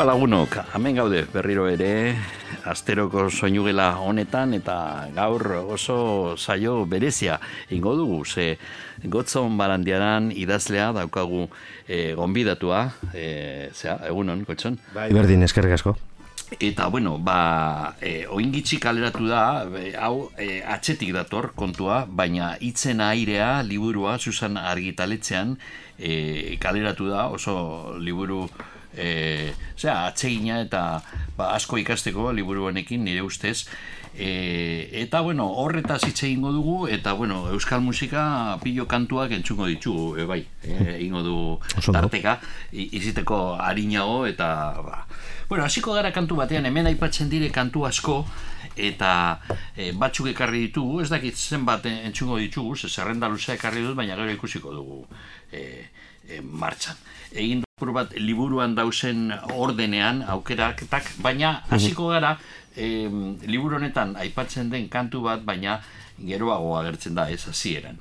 Ba lagunok, hemen gaude berriro ere, asteroko soinugela honetan eta gaur oso saio berezia ingo dugu, ze gotzon barandiaran idazlea daukagu e, gonbidatua, e, zera, egunon, gotzon? Bai, berdin, eskerrik asko. Eta, bueno, ba, e, oingitxi kaleratu da, e, hau e, atxetik dator kontua, baina itzen airea liburua, Susan argitaletzean, e, kaleratu da, oso liburu e, zera, atsegina eta ba, asko ikasteko liburu honekin nire ustez. E, eta bueno, horretaz hitz egingo dugu eta bueno, euskal musika pilo kantuak entzuko ditugu, e, bai, e, egingo du tarteka, iziteko harinago eta ba. Bueno, hasiko gara kantu batean, hemen aipatzen dire kantu asko eta e, batzuk ekarri ditugu, ez dakit zenbat entzungo ditugu, ze zerrenda luzea ekarri dut, baina gero ikusiko dugu e, e, martxan. Egin apur bat liburuan dausen ordenean aukeraketak, baina hasiko gara e, liburu honetan aipatzen den kantu bat, baina geroago agertzen da ez hasieran.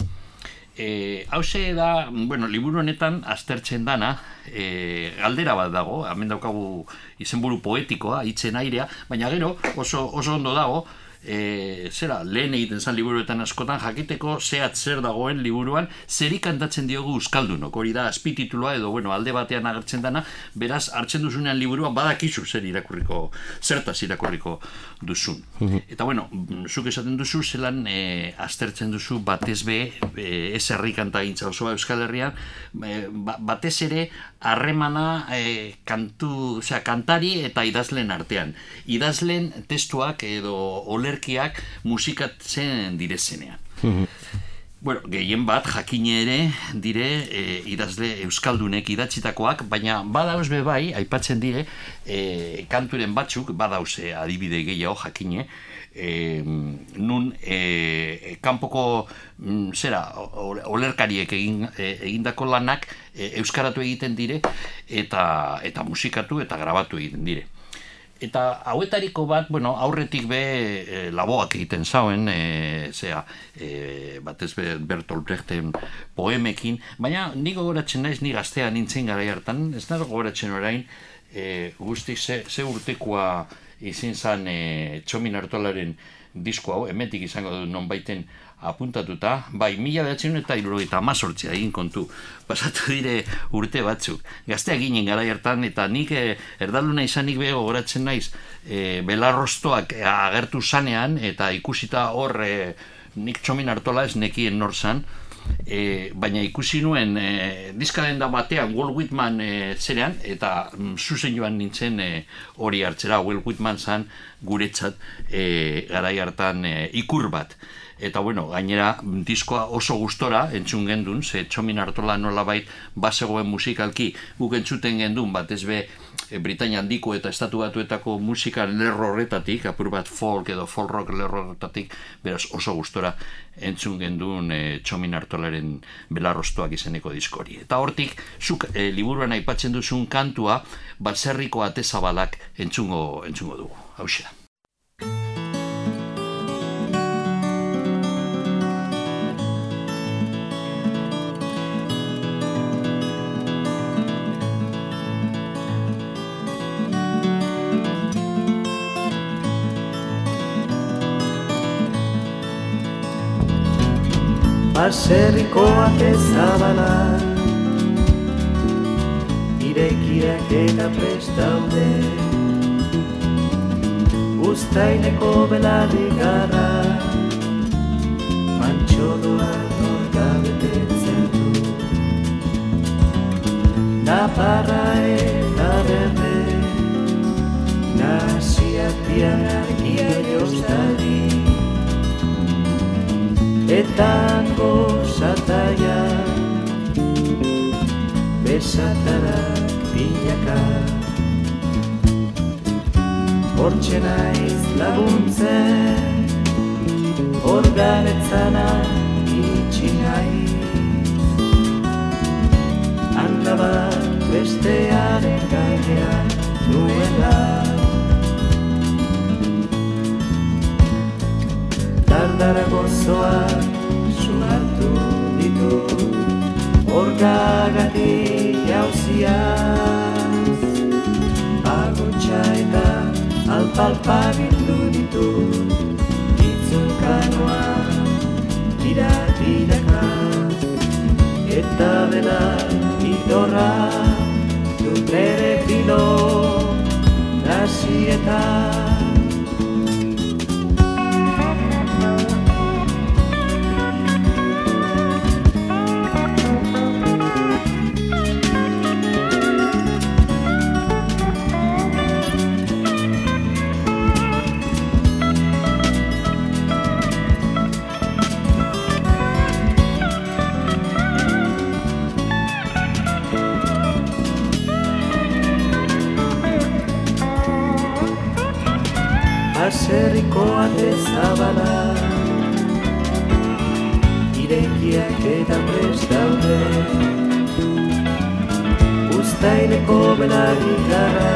E, hause da, bueno, liburu honetan aztertzen dana, e, galdera bat dago, hemen daukagu izenburu poetikoa, hitzen airea, baina gero oso, oso ondo dago, e, zera, lehen egiten zan liburuetan askotan jakiteko zehat zer dagoen liburuan, zeri kantatzen diogu Euskaldunok, hori da azpititulua edo, bueno, alde batean agertzen dana, beraz, hartzen duzunean liburua badakizu zer irakurriko, zertaz irakurriko duzun. Eta, bueno, zuk esaten duzu, zelan e, aztertzen duzu batez be, e, ez herri kanta gintza osoa Euskal Herrian, e, ba, batez ere harremana e, kantu, osea, kantari eta idazlen artean. Idazlen testuak edo olerkiak musikatzen direzenean. Bueno, gehien bat jakine ere dire e, idazle euskaldunek idatzitakoak, baina badauz be bai, aipatzen dire, e, kanturen batzuk badauze adibide gehiago jakine, e, nun e, kanpoko mm, zera olerkariek egin, e, egindako lanak e, euskaratu egiten dire eta eta musikatu eta grabatu egiten dire. Eta hauetariko bat, bueno, aurretik be e, laboak egiten zauen, e, zera, e, batez be Bertolt Brechten poemekin, baina ni gogoratzen naiz, ni gaztea nintzen gara hartan, ez nago gogoratzen orain, e, guztik ze, ze urtekoa izin zan e, Txomin Artolaren disko hau, emetik izango du nonbaiten apuntatuta, bai, mila behatzen eta irurogeita amazortzea egin kontu, pasatu dire urte batzuk. Gaztea ginen gara hartan eta nik e, erdaluna izanik bego goratzen naiz, e, belarrostoak agertu zanean eta ikusita hor e, nik txomin hartola ez nekien nor zan, e, baina ikusi nuen e, diskadenda batean Walt Whitman e, zerean eta mm, zuzen joan nintzen e, hori hartzera Walt Whitman zan guretzat e, garai hartan e, ikur bat. Eta bueno, gainera mm, diskoa oso gustora entzun gendun, ze txomin hartola nolabait bazegoen musikalki guk entzuten gendun, batez be e, Britainia handiko eta estatu batuetako musika lerro horretatik, apur bat folk edo folk rock lerro horretatik, beraz oso gustora entzun gendun e, txomin hartolaren belarrostoak izeneko diskori. Eta hortik, zuk e, liburuan aipatzen duzun kantua, batzerriko atezabalak entzungo, entzungo dugu. Hau da. Baserriko ate zabala. Irekiak eta prestaude Uztaineko belarri gara Mantxodoa norka betetzen du. Naparra eta berde. Nasiak bian argia jostari etango sataia besatara bilaka Hortxe naiz laguntzen organetzana itxi nahi handa bat bestearen gaia duela. Dardara gozoak sumatu ditu Orgagatik jauziaz. Agotxa eta alpalpa bildu ditu Itzulkanoa dira diraka Eta dela idorra dut bere filo Aserriko ate zabala Irekiak eta prest daude. Uztaileko belarri gara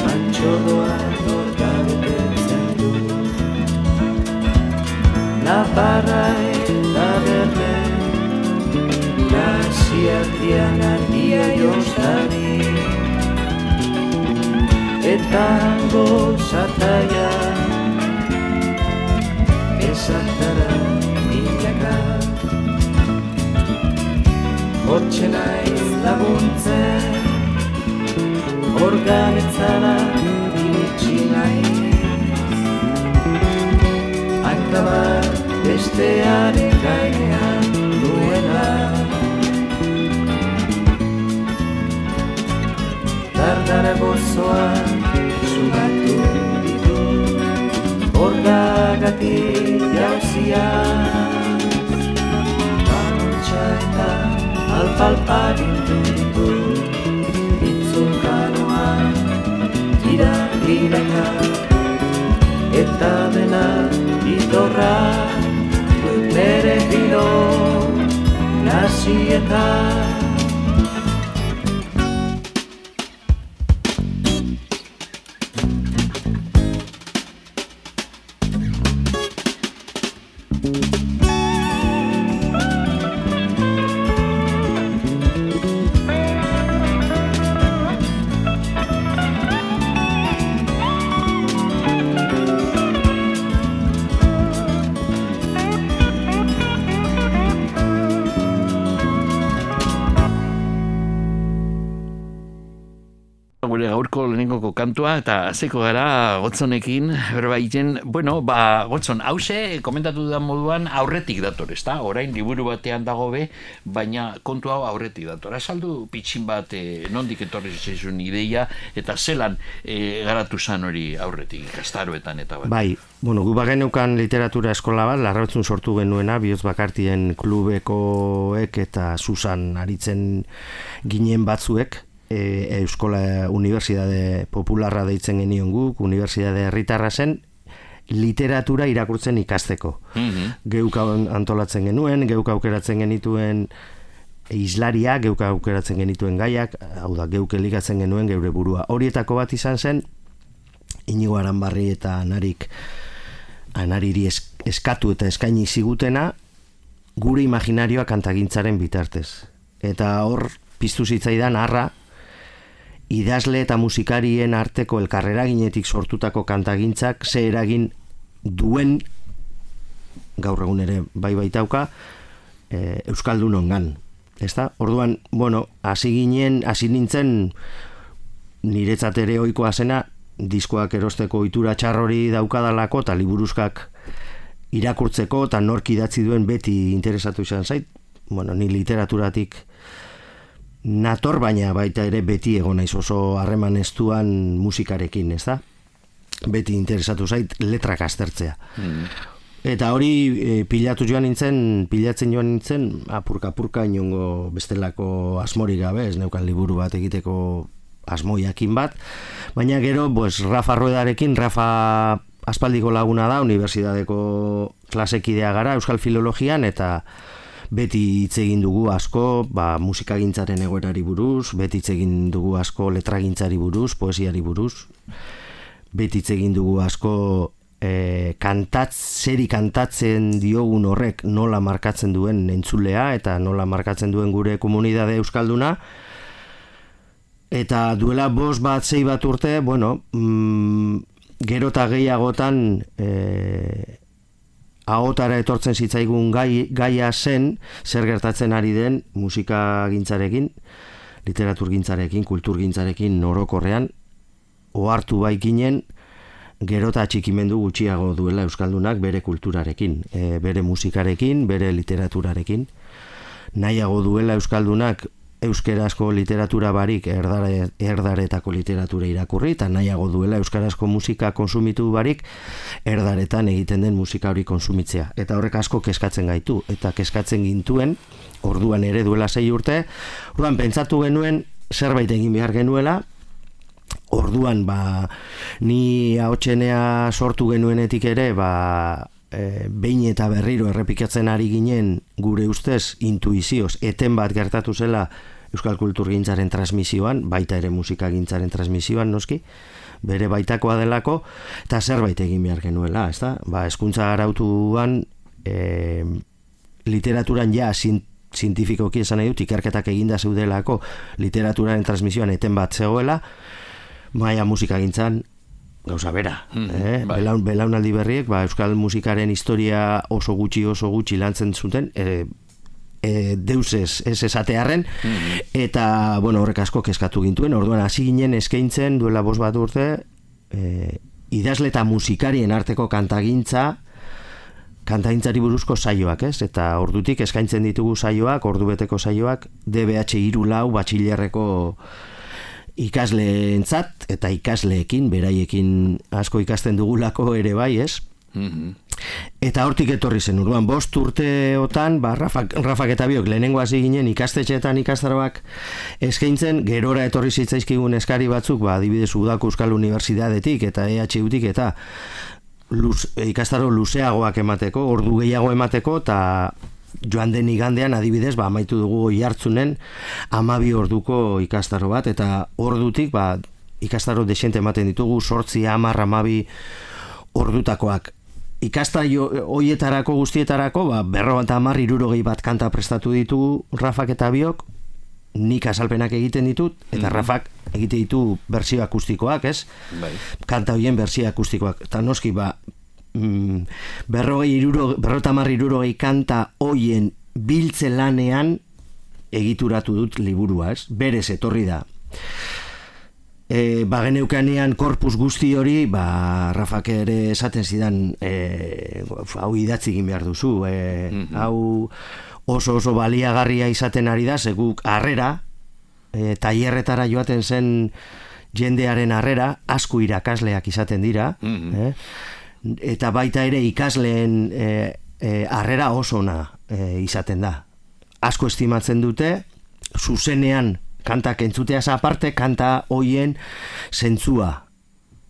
Mantxo doa norka betetzen du. Naparra eta berde Nasiartian argia jostari eta gozataia esatara milaka. Hortxe naiz laguntzen organetzara iritsi naiz. Hanka bat bestearen gainean duela. Dardara gozoa sumatu ditu Orgagatik jauzia Balotxa eta alpalpa bildu ditu Itzulkanoa tira diraka Eta dena idorra dut bere filo Nasietan kantua eta hasiko gara gotzonekin berba egiten, bueno, ba, gotzon, hause, komentatu da moduan aurretik dator, ezta? Orain liburu batean dago be, baina kontu hau aurretik dator. Azaldu pitxin bat e, nondik etorri zaizun ideia eta zelan e, garatu zan hori aurretik ikastaroetan eta bat. Bai, bueno, gu bageneukan literatura eskola bat, larrabatzun sortu genuena, bihotz bakartien klubekoek eta Susan aritzen ginen batzuek, e, Euskola Unibertsitate Popularra deitzen genion guk, Unibertsitate Herritarra zen, literatura irakurtzen ikasteko. Mhm. Geuk antolatzen genuen, geuk aukeratzen genituen islaria, geuk aukeratzen genituen gaiak, hau da, geuk elikatzen genuen geure burua. Horietako bat izan zen, inigo aranbarri eta narik anariri es, eskatu eta eskaini zigutena gure imaginarioa kantagintzaren bitartez. Eta hor piztu zitzaidan harra idazle eta musikarien arteko elkarreraginetik sortutako kantagintzak ze eragin duen gaur egun ere bai baitauka e, Euskaldun ongan. Ezta? Orduan, bueno, hasi ginen, hasi nintzen niretzat ere ohikoa zena diskoak erosteko ohitura txarrori daukadalako eta liburuzkak irakurtzeko eta nork idatzi duen beti interesatu izan zait. Bueno, ni literaturatik nator baina baita ere beti egon naiz oso harreman estuan musikarekin, ez da? Beti interesatu zait letrak aztertzea. Mm. Eta hori e, pilatu joan nintzen, pilatzen joan nintzen, apurka-apurka inongo bestelako asmorik gabe, ez neukan liburu bat egiteko asmoiakin bat, baina gero, pues, Rafa Ruedarekin, Rafa aspaldiko laguna da, Unibertsitateko klasekidea gara, Euskal Filologian, eta beti hitz egin dugu asko, ba, musikagintzaren egoerari buruz, beti hitz egin dugu asko letragintzari buruz, poesiari buruz, beti hitz egin dugu asko e, kantatz, zeri kantatzen diogun horrek nola markatzen duen entzulea eta nola markatzen duen gure komunidade euskalduna. Eta duela bos bat zei bat urte bueno mm, gero eta gehiagotan e, ahotara etortzen zitzaigun gai, gaia zen zer gertatzen ari den musika gintzarekin literatur gintzarekin, kultur gintzarekin norokorrean ohartu baikinen gerota atxikimendu gutxiago duela Euskaldunak bere kulturarekin, e, bere musikarekin, bere literaturarekin. Nahiago duela Euskaldunak euskerazko literatura barik erdare, erdaretako literatura irakurri, eta nahiago duela euskarazko musika konsumitu barik erdaretan egiten den musika hori konsumitzea. Eta horrek asko keskatzen gaitu, eta keskatzen gintuen, orduan ere duela sei urte, orduan pentsatu genuen zerbait egin behar genuela, orduan ba ni ahotsenea sortu genuenetik ere ba e, behin eta berriro errepikatzen ari ginen gure ustez intuizioz eten bat gertatu zela Euskal Kulturgintzaren transmisioan, baita ere musikagintzaren transmisioan noski, bere baitakoa delako, eta zerbait egin behar genuela, ez da? Ba, eskuntza arautuan, e, literaturan ja, zientifikoki esan nahi dut, ikerketak eginda zeudelako literaturaren transmisioan eten bat zegoela, maia musika gintzan gauza bera. Mhm, eh? bai. Belaun, belaunaldi berriek, ba, euskal musikaren historia oso gutxi oso gutxi lantzen zuten, e, e, deusez ez esatearren, Mhm. eta, bueno, horrek asko keskatu gintuen, orduan hasi ginen eskaintzen duela bost bat urte, e, idazle eta musikarien arteko kantagintza, kantagintzari buruzko saioak, ez? Eta ordutik eskaintzen ditugu saioak, ordubeteko saioak, DBH iru lau batxilerreko ikasleentzat eta ikasleekin, beraiekin asko ikasten dugulako ere bai, ez? Mhm. Eta hortik etorri zen, urduan, bost urteotan, ba, Rafak, Rafak eta biok, lehenengo hasi ginen ikastetxeetan ikastaroak eskaintzen, gerora etorri zitzaizkigun eskari batzuk, ba, adibidez Udako Euskal Unibertsitatetik eta EHUtik eta luz, ikastaro luzeagoak emateko, ordu gehiago emateko, eta joan den igandean adibidez, ba, amaitu dugu jartzunen amabi orduko ikastaro bat, eta ordutik, ba, ikastaro desente ematen ditugu, sortzi, amar, amabi ordutakoak. Ikasta hoietarako guztietarako, ba, berro eta amar irurogei bat kanta prestatu ditugu Rafak eta biok, nik azalpenak egiten ditut, eta Mhm. Rafak egite ditu bersio akustikoak, ez? Bai. kanta hoien bersio akustikoak. Eta noski, ba, mm, berrogei iruro, berrotamar irurogei kanta hoien biltze lanean egituratu dut liburua, ez? Berez etorri da. E, ba geneukanean korpus guzti hori, ba, Rafak ere esaten zidan, e, hau idatzi egin behar duzu, e, Mhm. hau oso oso baliagarria izaten ari da, zeguk harrera, e, tailerretara joaten zen jendearen harrera, asko irakasleak izaten dira, Mhm. eh? Eta baita ere ikasleen e, e, oso ona e, izaten da. Asko estimatzen dute, zuzenean kantak entzuteaz aparte, kanta hoien zentzua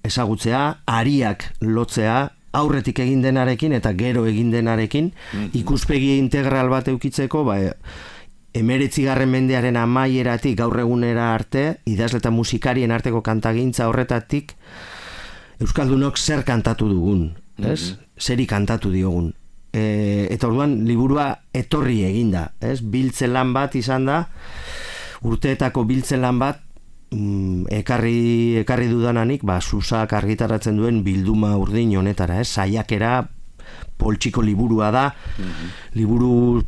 ezagutzea, ariak lotzea, aurretik egin denarekin eta gero egin denarekin, ikuspegi integral bat eukitzeko, ba, emeretzigarren mendearen amaieratik gaur egunera arte, idazle eta musikarien arteko kantagintza horretatik, Euskaldunok zer kantatu dugun, ez? Zeri kantatu diogun. E, eta orduan liburua etorri eginda, ez? Biltze lan bat izan da, urteetako biltze lan bat, mm, ekarri, ekarri dudananik, ba, susak argitaratzen duen bilduma urdin honetara, ez? Saiakera poltsiko liburua da, liburu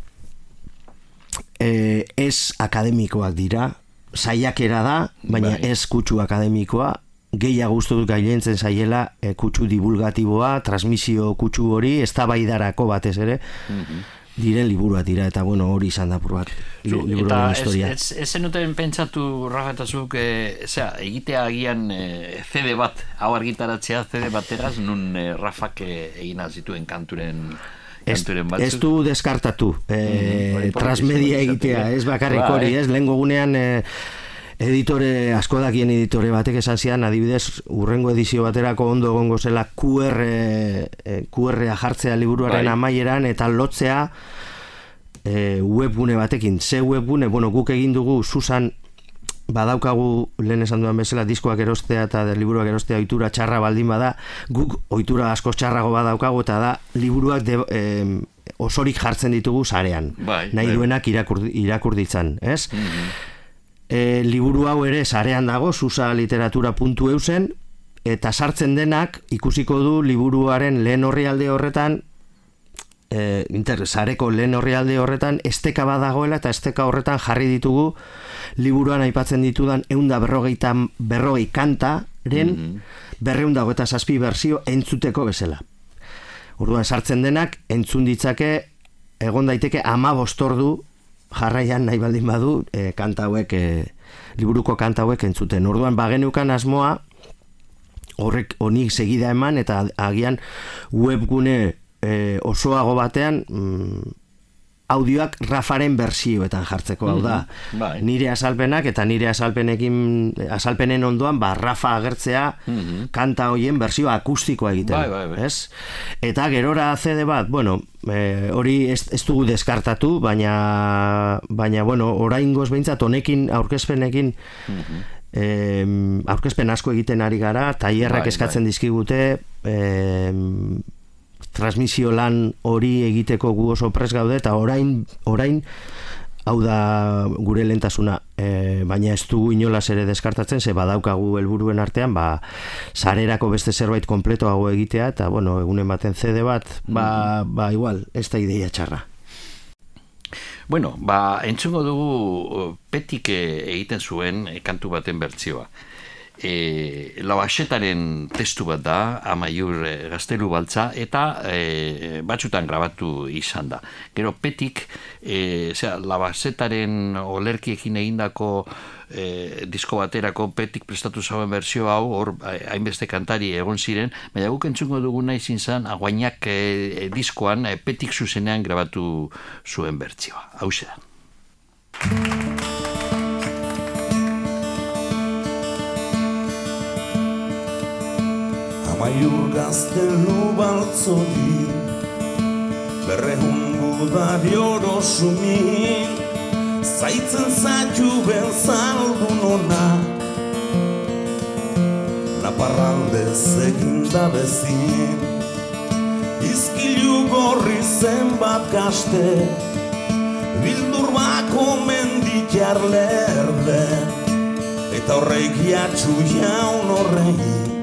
e, ez akademikoak dira, saiakera da, baina Bai. ez kutsu akademikoa, gehiago uste dut gailentzen zaiela e, kutsu divulgatiboa, transmisio kutsu hori, eztabaidarako batez ere, diren liburuak dira eta bueno hori izan da bat liburuaren historia. ez, ez zenuten pentsatu, Rafa eta zuk, e, zera, egitea agian e, CD bat, hau argitaratzea CD bateraz, nun e, Rafak e, egin zituen kanturen, Ez, ez du deskartatu Mhm, eh, hori transmedia egitea, ez bakarrik Bai. hori, ez lehengo gunean eh, editore, asko dakien editore batek esan zian, adibidez, urrengo edizio baterako ondo egongo zela QR, eh, QR-a jartzea liburuaren Bai. amaieran eta lotzea eh, webgune batekin. Ze webgune, bueno, guk egin dugu Susan badaukagu lehen esan duan bezala diskoak erostea eta liburuak erostea ohitura txarra baldin bada guk ohitura asko txarrago badaukagu eta da liburuak de, em, osorik jartzen ditugu sarean Bai, nahi bai. duenak irakur, irakur ditzan ez? E, liburu hau ere sarean dago susaliteratura.eusen eta sartzen denak ikusiko du liburuaren lehen orrialde horretan e, sareko lehen orrialde horretan esteka badagoela eta esteka horretan jarri ditugu liburuan aipatzen ditudan eunda berrogeita berrogei kantaren berreunda eta zazpi berzio entzuteko bezala. Orduan sartzen denak entzun ditzake egon daiteke ama bostordu jarraian nahi baldin badu e, kanta hauek e, liburuko kanta hauek entzuten. Orduan bagenukan asmoa horrek honik segida eman eta agian webgune e, osoago batean mm, audioak Rafaren bersioetan jartzeko hau da. Mhm, bai. Nire azalpenak eta nire azalpenekin azalpenen ondoan ba Rafa agertzea kanta hoien bersio akustikoa egiten. Bai, bai, bai. Ez? Eta gerora CD bat, bueno, e, hori ez, ez dugu deskartatu, baina baina bueno, oraingoz behintzat honekin aurkezpenekin em, aurkezpen asko egiten ari gara, tailerrak Bai, eskatzen dizkigute, em, transmisio lan hori egiteko gu oso pres gaude eta orain orain hau da gure lentasuna e, baina ez dugu inolaz ere deskartatzen ze badaukagu helburuen artean ba sarerako beste zerbait kompletoago egitea eta bueno egunen baten CD bat ba, ba igual ez da ideia txarra Bueno, ba, entzungo dugu petik eh, egiten zuen eh, kantu baten bertzioa. E, Lauaxetaren testu bat da, amaiur e, gaztelu baltza, eta e, batzutan grabatu izan da. Gero petik, e, zera, Lauaxetaren olerkiekin egindako e, disko baterako petik prestatu zauen berzio hau, hor eh, hainbeste kantari egon ziren, baina guk entzungo dugu nahi zintzan, aguainak e, e, diskoan e, petik zuzenean grabatu zuen bertzioa. Hau da. Amaiur gaztelu baltzori Berrehungu dari orosumin Zaitzen zaitu ben zaldun ona Naparralde zegin da bezin Izkilu gorri zenbat kaste Bildur bako mendikar lerde Eta horreik jatxu jaun horreik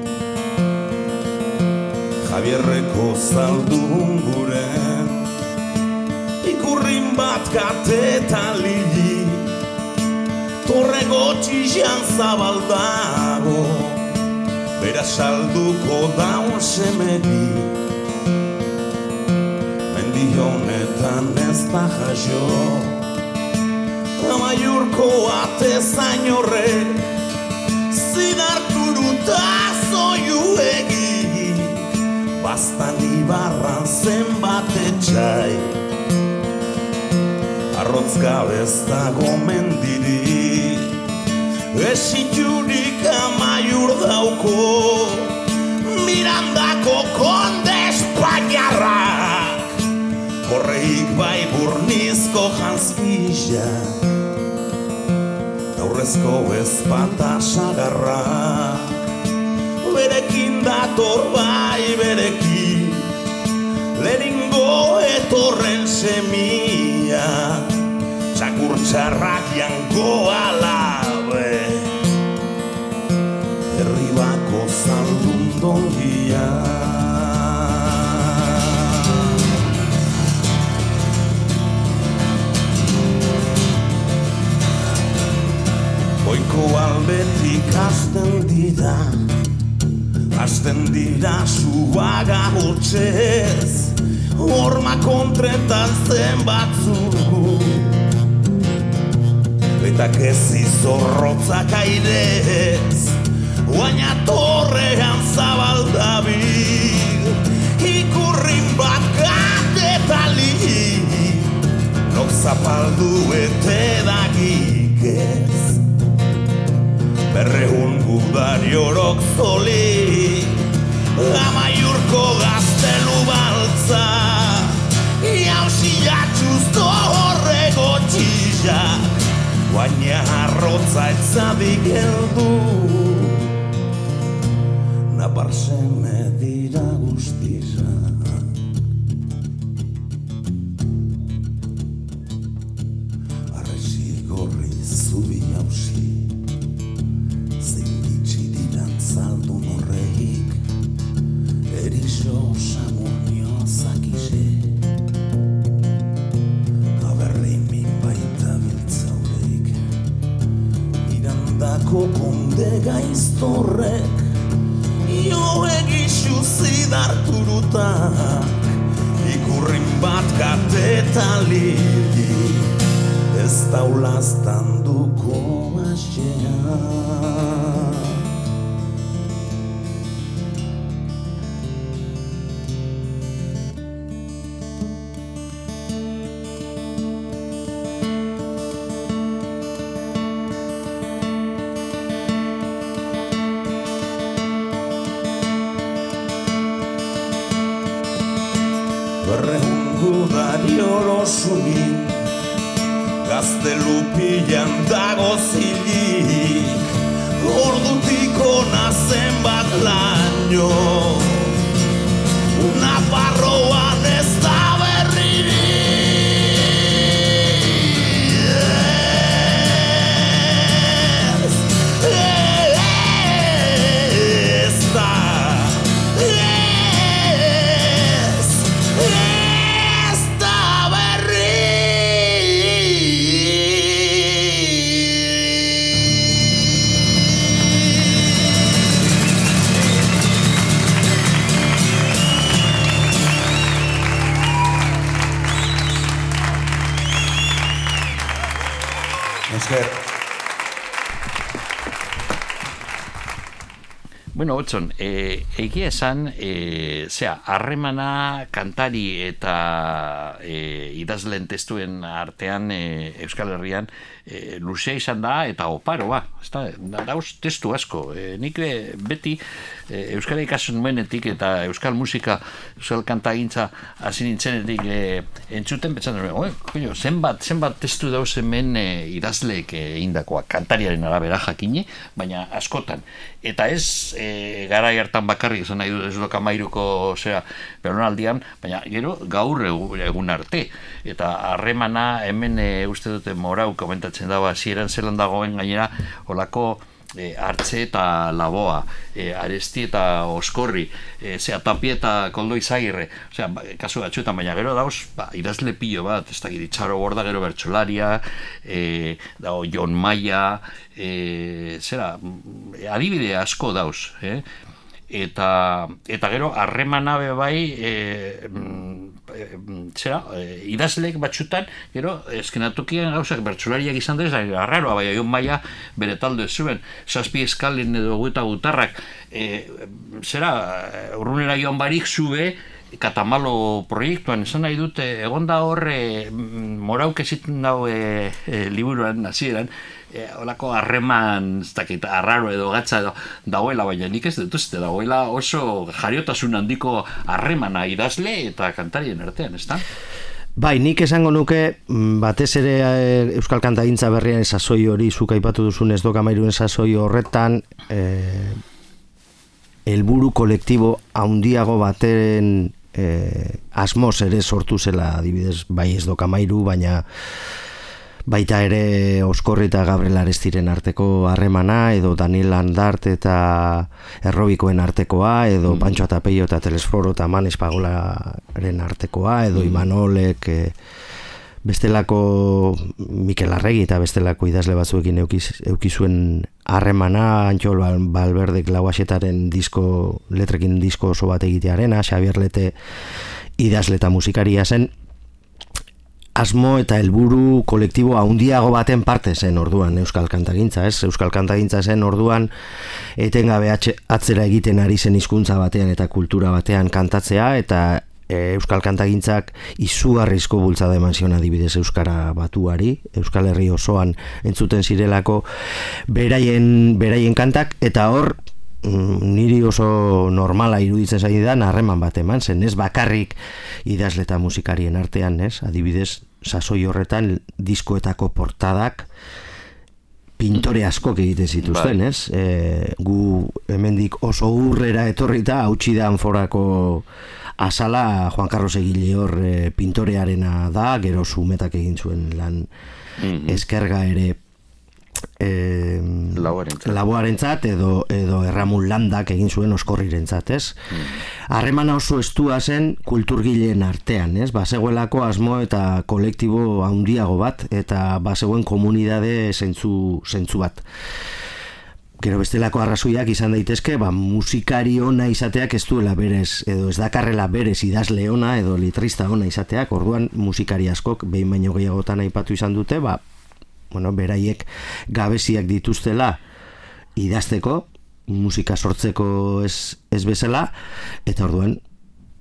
Javierreko zaldun guren Ikurrin bat kate eta lili Torre gotxixan zabaldago Bera salduko daun semedi Mendi honetan ez da jaso Amaiurko ate zain horrek Zidarturuta zoiu Bastan ibarran zenbat etxai Arrotz gabez dago mendiri Esiturik amaiur dauko Mirandako konde espainiarrak. Horreik bai burnizko janskisa Aurrezko ezpata sagarra. Berekin dator bai berekin Lehenengo etorren semia Txakur txarrak janko alabe. Herri bako zaldun dongia. Oiko albetik hasten dira Hasten dira suaga hotxez Horma konta portretan zen batzu Eta kezi zorrotzak airez Baina torrean zabaldabil. Ikurrin bat gatetali Nok zapaldu ete dagik ez. Berrehun gudari orok zoli Amaiurko gaztelu baltza. Iausi jatxuzko horrego txizak Baina arrotza etzadik heldu. Napar seme dira Bueno, Otson, e, egia esan, e, zera, harremana kantari eta e, idazlen testuen artean e, Euskal Herrian e, luzea izan da eta oparoa, ezta, da, dauz testu asko. E, nik beti e, Euskal ikasun nuenetik eta Euskal musika, Euskal kantagintza hasi nintzenetik e, entzuten, betxan dut, "Oe, coño, zenbat, zenbat testu dauz hemen e, idazleek e, indakoa, kantariaren arabera jakini, baina askotan. Eta ez e, garai hartan bakarrik esan nahi dut ez doka mairuko zera belaunaldian, baina gero gaur egu- egun arte. Eta harremana hemen e, uste dute morau komentatzen dago hasieran zelan dagoen gainera olako e, hartze eta laboa, e, aresti eta oskorri, e, zea tapi eta koldo izagirre, osea, ba, kasu batzuetan, baina gero dauz, ba, idazle pilo bat, ez dakit, itxaro borda gero bertsolaria, e, dago Jon Maia, e, zera, mm, adibide asko dauz, eh? Eta eta gero harremana be bai e, mm, e, mm, zera, e, idazleek batxutan gero eskenatokian gauzak bertsolariak izan dira arraroa bai aion maia bere talde zuen. Zazpi eskalin edo gueta gutarrak e, zera urrunera joan barik zube katamalo proiektuan esan nahi dute egonda horre morauk eziten dago e, e, liburuan hasieran e, olako harreman ez dakit arraro edo gatza edo dagoela baina nik ez dut uste dagoela oso jariotasun handiko harremana idazle eta kantarien artean, ezta? Bai, nik esango nuke, mm, batez ere eh, Euskal Kantagintza berrian sasoi hori, zuk aipatu duzun ez dokamairuen sasoi horretan, eh, helburu kolektibo handiago baten eh, asmoz ere sortu zela adibidez, bai ez dokamairu, baina baita ere Oskorri eta Gabriel Arestiren arteko harremana, edo Daniel Andart eta Errobikoen artekoa, edo Pancho Atapeio eta Telesforo eta Manes Pagolaren artekoa, edo Imanolek e, bestelako Mikel Arregi eta bestelako idazle batzuekin eukiz, eukizuen harremana Antxol Bal- Balberdek lauaxetaren disko, letrekin disko oso bat egitearena, Xabier Lete idazle eta musikaria zen, asmo eta helburu kolektibo handiago baten parte zen orduan Euskal Kantagintza, ez? Euskal Kantagintza zen orduan etengabe atzera egiten ari zen hizkuntza batean eta kultura batean kantatzea eta e, Euskal Kantagintzak izugarrizko bultzada eman zion adibidez Euskara batuari, Euskal Herri osoan entzuten zirelako beraien, beraien kantak eta hor niri oso normala iruditzen zaidan harreman bat eman zen, ez bakarrik idazle eta musikarien artean, ez? Adibidez, sasoi horretan diskoetako portadak pintore askok egiten zituzten, Bai. ez? E, gu hemendik oso urrera etorrita hautsi da anforako azala Juan Carlos Egile hor e, pintorearena da, gero sumetak egin zuen lan Mhm. eskerga ere e, Lauarentzat. laboarentzat edo edo erramun landak egin zuen oskorrirentzat, ez? Harremana oso estua zen kulturgileen artean, ez? Bazegoelako asmo eta kolektibo handiago bat eta bazegoen komunidade zentzu, zentzu bat. Gero bestelako arrazoiak izan daitezke, ba, musikari ona izateak ez duela berez, edo ez dakarrela berez idazle ona edo litrista ona izateak, orduan musikari askok behin baino gehiagotan aipatu izan dute, ba, bueno, beraiek gabeziak dituztela idazteko, musika sortzeko ez, ez bezala, eta orduan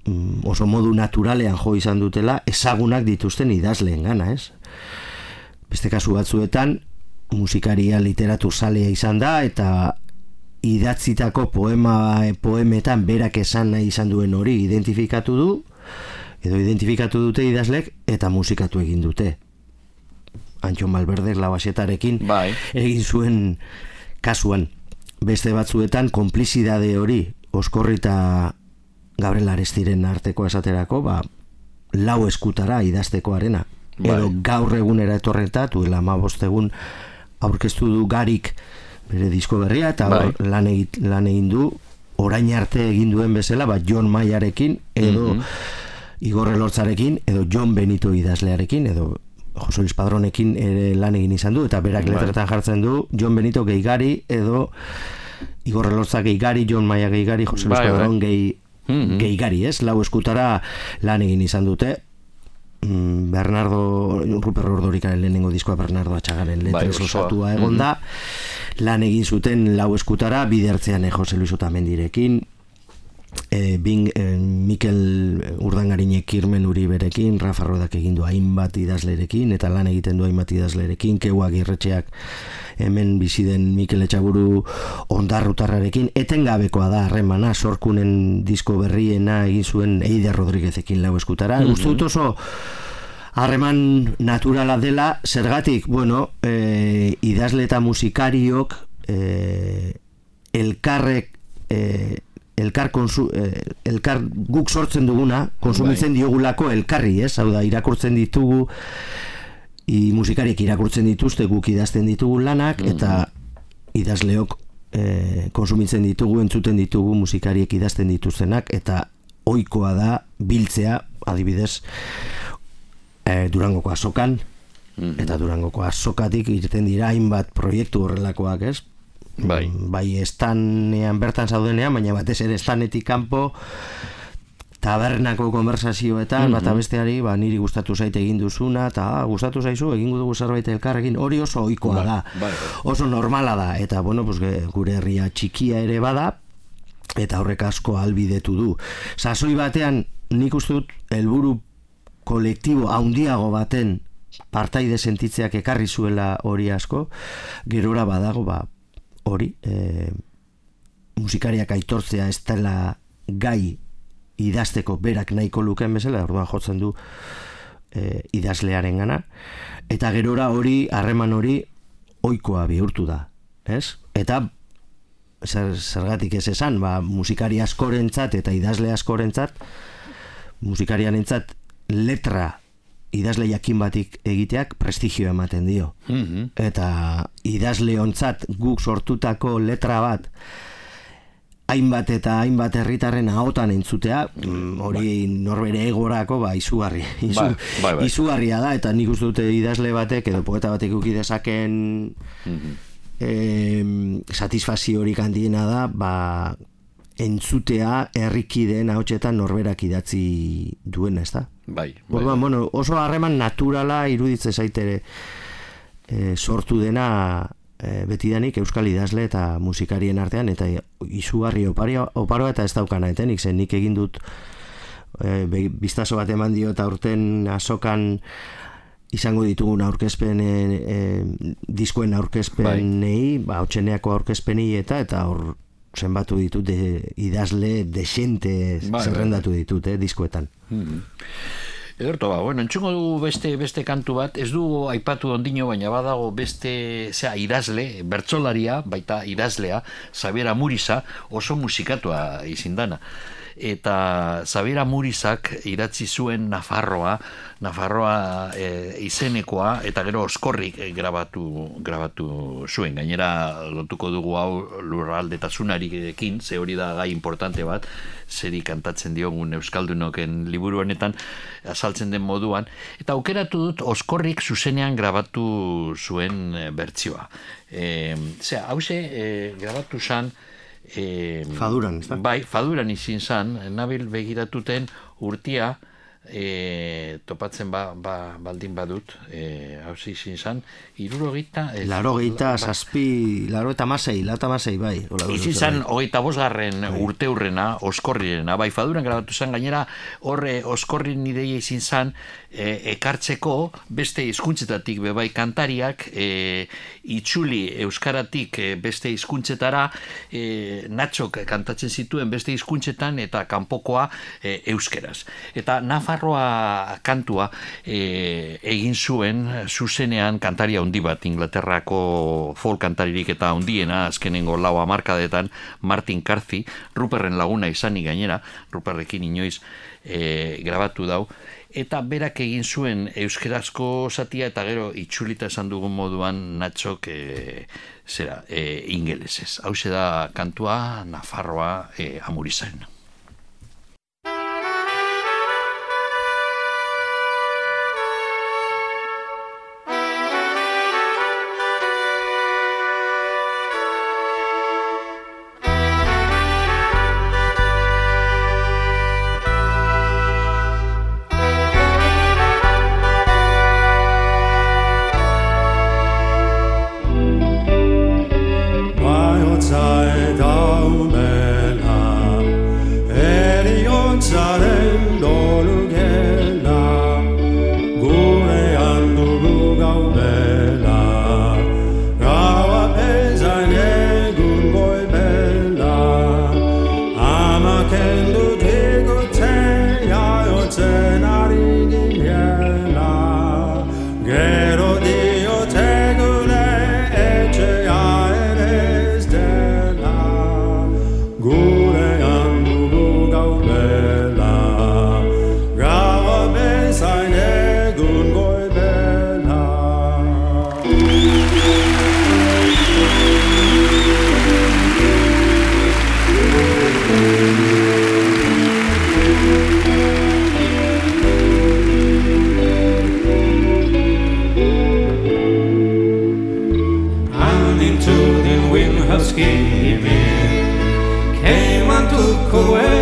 mm, oso modu naturalean jo izan dutela ezagunak dituzten idazleen gana, ez? Beste kasu batzuetan, musikaria literatur zalea izan da, eta idatzitako poema poemetan berak esan nahi izan duen hori identifikatu du, edo identifikatu dute idazlek, eta musikatu egin dute. Antxon Malberdek labasetarekin Bai. egin zuen kasuan. Beste batzuetan konplizidade hori Oskorri eta Gabriel Arestiren arteko esaterako, ba, lau eskutara idaztekoarena. Bai. Edo gaur egunera etorreta, duela ma egun aurkeztu du garik bere disko berria, eta Bai. lan, egit, lan egin du, orain arte egin duen bezala, ba, John Mayarekin, edo Mhm. Igor Elortzarekin, edo John Benito idazlearekin, edo Jose Luis Padronekin ere lan egin izan du, eta berak Bai. letretan jartzen du, John Benito geigari, edo Igor Elortza geigari, John Maya geigari, Jose Luis Bai, bai. Padron gehi, Mhm. geigari, ez? Lau eskutara lan egin izan dute, Mm, Bernardo Ruper Ordorikaren lehenengo diskoa Bernardo Atxagaren Bai, letrez osoa. osatua egon da lan egin zuten lau eskutara bidertzean eh, Jose Luis Otamendirekin e, Bing, e, Mikel Urdangarinek Kirmen Uriberekin Rafa Rodak egin du hainbat idazlerekin eta lan egiten du hainbat idazlerekin. Keua Girretxeak hemen bizi den Mikel Etxaburu ondarrutarrarekin. Etengabekoa da harremana sorkunen disko berriena egin zuen Eider Rodriguezekin lau eskutara. Mm uste dut oso harreman naturala dela. Zergatik, bueno e, idazle eta musikariok e, elkarrek e, elkar, konsu, e, elkar guk sortzen duguna konsumitzen diogulako elkarri, ez? Hau da, irakurtzen ditugu i musikariek irakurtzen dituzte guk idazten ditugu lanak eta idazleok e, konsumitzen ditugu, entzuten ditugu musikariek idazten dituztenak eta ohikoa da biltzea adibidez e, Durangoko azokan eta Durangoko azokatik irten dira hainbat proiektu horrelakoak, ez? Bai. bai estanean bertan zaudenean, baina batez ere estanetik kanpo tabernako konversazioetan, bata besteari, ba, niri gustatu zaite egin duzuna, eta ah, gustatu zaizu, egingo dugu zerbait elkarrekin, hori oso ohikoa da, bai, bai. oso normala da, eta bueno, pues, gure herria txikia ere bada, eta horrek asko albidetu du. Sasoi batean, nik uste dut, helburu kolektibo handiago baten partaide sentitzeak ekarri zuela hori asko, gerora badago, ba, hori, e, musikariak aitortzea ez dela gai idazteko berak nahiko lukeen bezala, orduan jotzen du e, idazlearen gana, eta gerora hori, harreman hori, oikoa bihurtu da, ez? Eta zer, zergatik ez esan, ba, musikari askorentzat eta idazle askorentzat, musikariarentzat letra idazle jakin batik egiteak prestigio ematen dio. Mhm. Eta idazleontzat guk sortutako letra bat hainbat eta hainbat herritarren ahotan entzutea, mm, hori norbere egorako ba izugarri, izu, Bai, bai, bai. izugarria da eta nik uste dute idazle batek edo poeta batek uki dezaken Mhm. em, satisfazio hori handiena da, ba entzutea herrikideen ahotsetan norberak idatzi duena, ezta? Bai, bai. Orduan, bueno, oso harreman naturala iruditzen zaitere e, sortu dena e, betidanik euskal idazle eta musikarien artean eta izugarri oparia, oparoa eta ez daukana etenik zen nik egin dut e, biztaso bat eman dio eta urten azokan izango ditugun aurkezpen e, e, diskoen aurkezpenei, ba, otxeneako aurkezpenei eta eta hor zenbatu ditut de, idazle desente bai, zerrendatu ditut, eh, diskoetan. Ederto, ba, bueno, entzungo dugu beste beste kantu bat, ez du aipatu ondino, baina badago beste, zera, idazle, bertsolaria, baita idazlea, Xabiera Muriza, oso musikatua izindana. Eta Xabiera Murizak idatzi zuen Nafarroa, Nafarroa e, izenekoa, eta gero oskorrik e, grabatu, grabatu zuen. Gainera, lotuko dugu hau lurraldetasunarekin, ze hori da gai importante bat, zeri kantatzen diogun Euskaldunoken liburu honetan, azaltzen den moduan, eta aukeratu dut oskorrik zuzenean grabatu zuen e, bertsioa. E, zera, hause, e, grabatu zan, e, Faduran, ezta? Bai, faduran izin zan, nabil begiratuten urtia, e, topatzen ba, ba, baldin badut, e, hauze izin zan, irurogita... ez- Laro geita, ba- zazpi, laro eta masei, lata masei, bai. Hola, Izin zan, hogeita bosgarren urte hurrena, oskorrirena, bai, faduran grabatu zen, gainera, horre oskorrin ideia izin zan, e, ekartzeko beste hizkuntzetatik be bai kantariak e, itxuli euskaratik e, beste hizkuntzetara e, natxok kantatzen zituen beste hizkuntzetan eta kanpokoa e, euskeraz. Eta Nafarroa kantua e, egin zuen zuzenean kantaria handi bat Inglaterrako folk kantaririk eta handiena azkenengo lau hamarkadetan Martin Carthy, Ruperren laguna izanik gainera, Ruperrekin inoiz e, grabatu dau, eta berak egin zuen euskerazko zatia eta gero itxulita esan dugun moduan natxok e, zera, e, ingelesez. Hau da kantua Nafarroa e, amurizaren. walk away.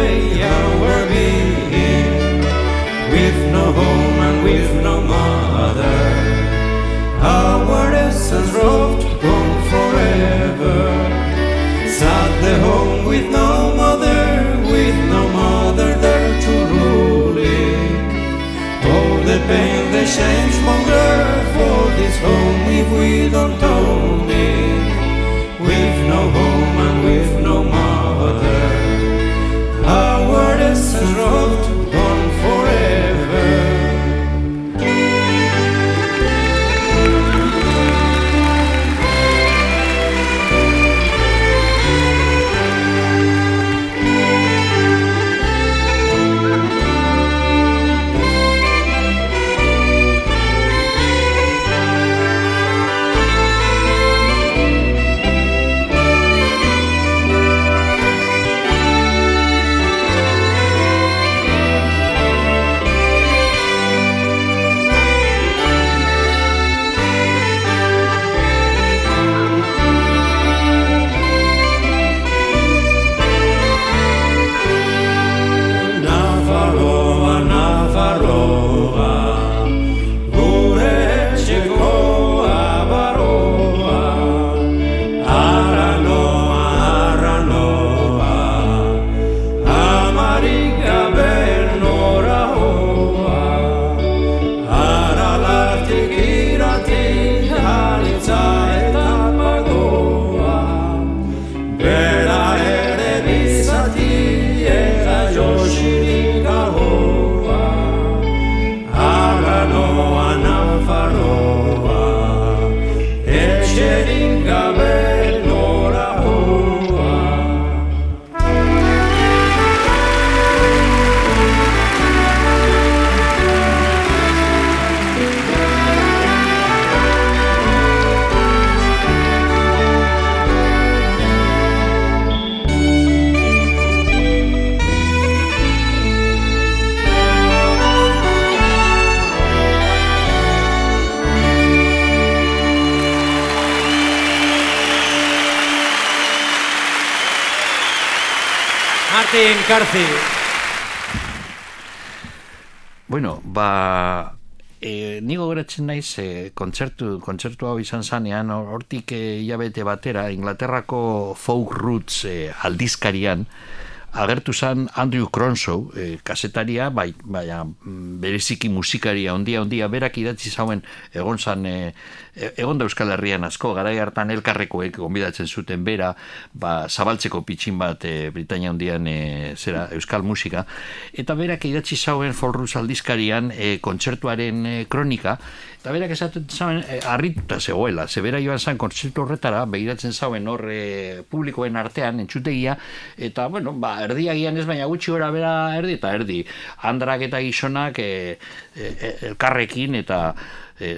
Carci. Bueno, ba, e, nigo geratzen naiz, e, kontzertu, kontzertu hau izan zanean, hor- hortik e, hilabete batera, Inglaterrako folk roots e, aldizkarian, agertu zan Andrew Cronsow, e, kasetaria, bai, mm, bereziki musikaria ondia ondia berak idatzi zauen egon zan e, e- egon da Euskal Herrian asko, garai hartan elkarrekoek gonbidatzen zuten bera, ba, zabaltzeko pitxin bat e, Britania ondian e, zera Euskal musika, eta berak idatzi zauen Folruz aldizkarian e, kontzertuaren e, kronika, eta berak esaten zauen e, harrituta zegoela, ze bera joan zan kontzertu horretara, begiratzen zauen hor e, publikoen artean, entzutegia, eta bueno, ba, erdi agian ez baina gutxi gora bera erdi eta erdi, andrak eta gizonak e, e, e, elkarrekin eta e.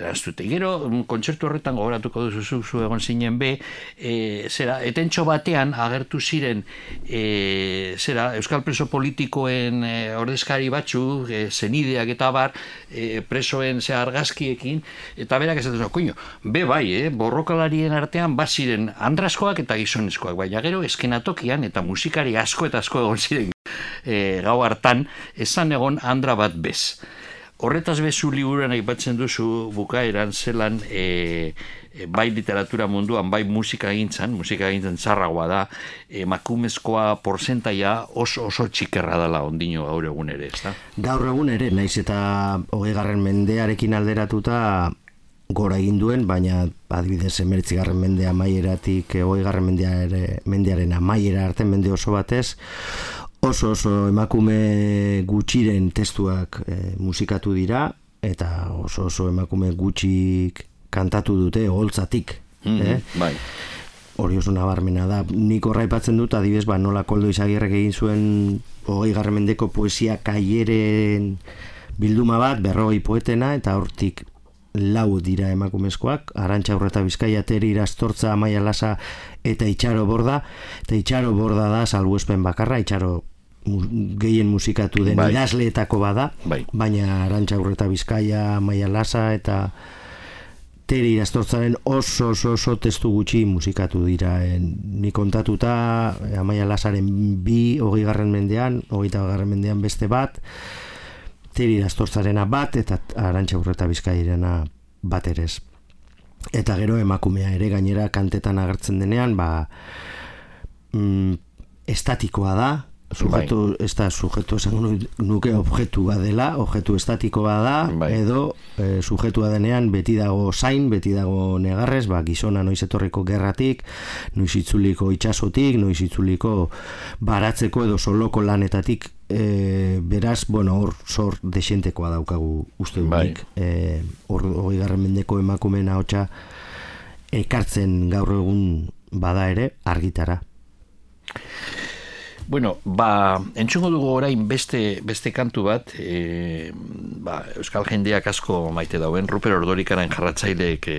Gero, mm, kontzertu horretan gogoratuko duzu zu, zu egon zinen be, e, zera, etentxo batean agertu ziren e, zera, Euskal preso politikoen e, ordezkari batzu, e, zenideak eta bar, e, presoen ze argazkiekin, eta berak esaten zuen, koño, be bai, eh, borrokalarien artean bat ziren andraskoak eta gizonezkoak, baina gero eskenatokian eta musikari asko eta asko egon ziren e, gau hartan, esan egon andra bat bez. Horretaz bezu liburuan aipatzen duzu bukaeran zelan e, e, bai literatura munduan, bai musika egintzan, musika egintzan txarragoa da, emakumezkoa porzentaia oso oso txikerra dela ondino gaur egun ere, ez da? Gaur egun ere, naiz eta hogei garren mendearekin alderatuta gora egin duen, baina adibidez emeritzi garren mende amaieratik hogei garren mendeare, mendearen amaiera arte mende oso batez, oso oso emakume gutxiren testuak e, musikatu dira, eta oso oso emakume gutxik kantatu dute holtzatik. eh? Bai. hori oso nabarmena da. Nik horra aipatzen dut, adibidez, ba, nola koldo izagirrek egin zuen hogei garren mendeko poesia kaieren bilduma bat, berrogei poetena, eta hortik lau dira emakumezkoak, Arantxa Urreta Bizkaia, Teri Irastortza, Amaia Lasa eta Itxaro Borda, eta Itxaro Borda da salbuespen bakarra, Itxaro mu, gehien musikatu den Bai. idazleetako bada, Bai. baina Arantxa Urreta Bizkaia, Amaia Lasa eta Teri Irastortzaren oso oso oso testu gutxi musikatu dira. En, ni kontatuta eh, Amaia Lasaren bi hogei garren mendean, hogeita garren mendean beste bat, Teri Irastortzarena bat eta Arantxa Urreta Bizkairena bat ere ez. Eta gero emakumea ere gainera kantetan agertzen denean, ba mm, estatikoa da, sujetu, ez da sujetu esango nu- nuke objektu bat dela, objektu estatiko bat da, Bai. edo e, sujetua denean beti dago zain, beti dago negarrez, ba, gizona noiz etorriko gerratik, noiz itzuliko itxasotik, noiz itzuliko baratzeko edo soloko lanetatik, e, beraz, bueno, hor zor desentekoa daukagu uste dut Bai. E, hor hogei garren mendeko emakumeen ahotsa ekartzen gaur egun bada ere argitara. Bueno, ba, entzungo dugu orain beste, beste kantu bat, e, ba, Euskal jendeak asko maite dauen, Ruper Ordorikaren jarratzaileek e,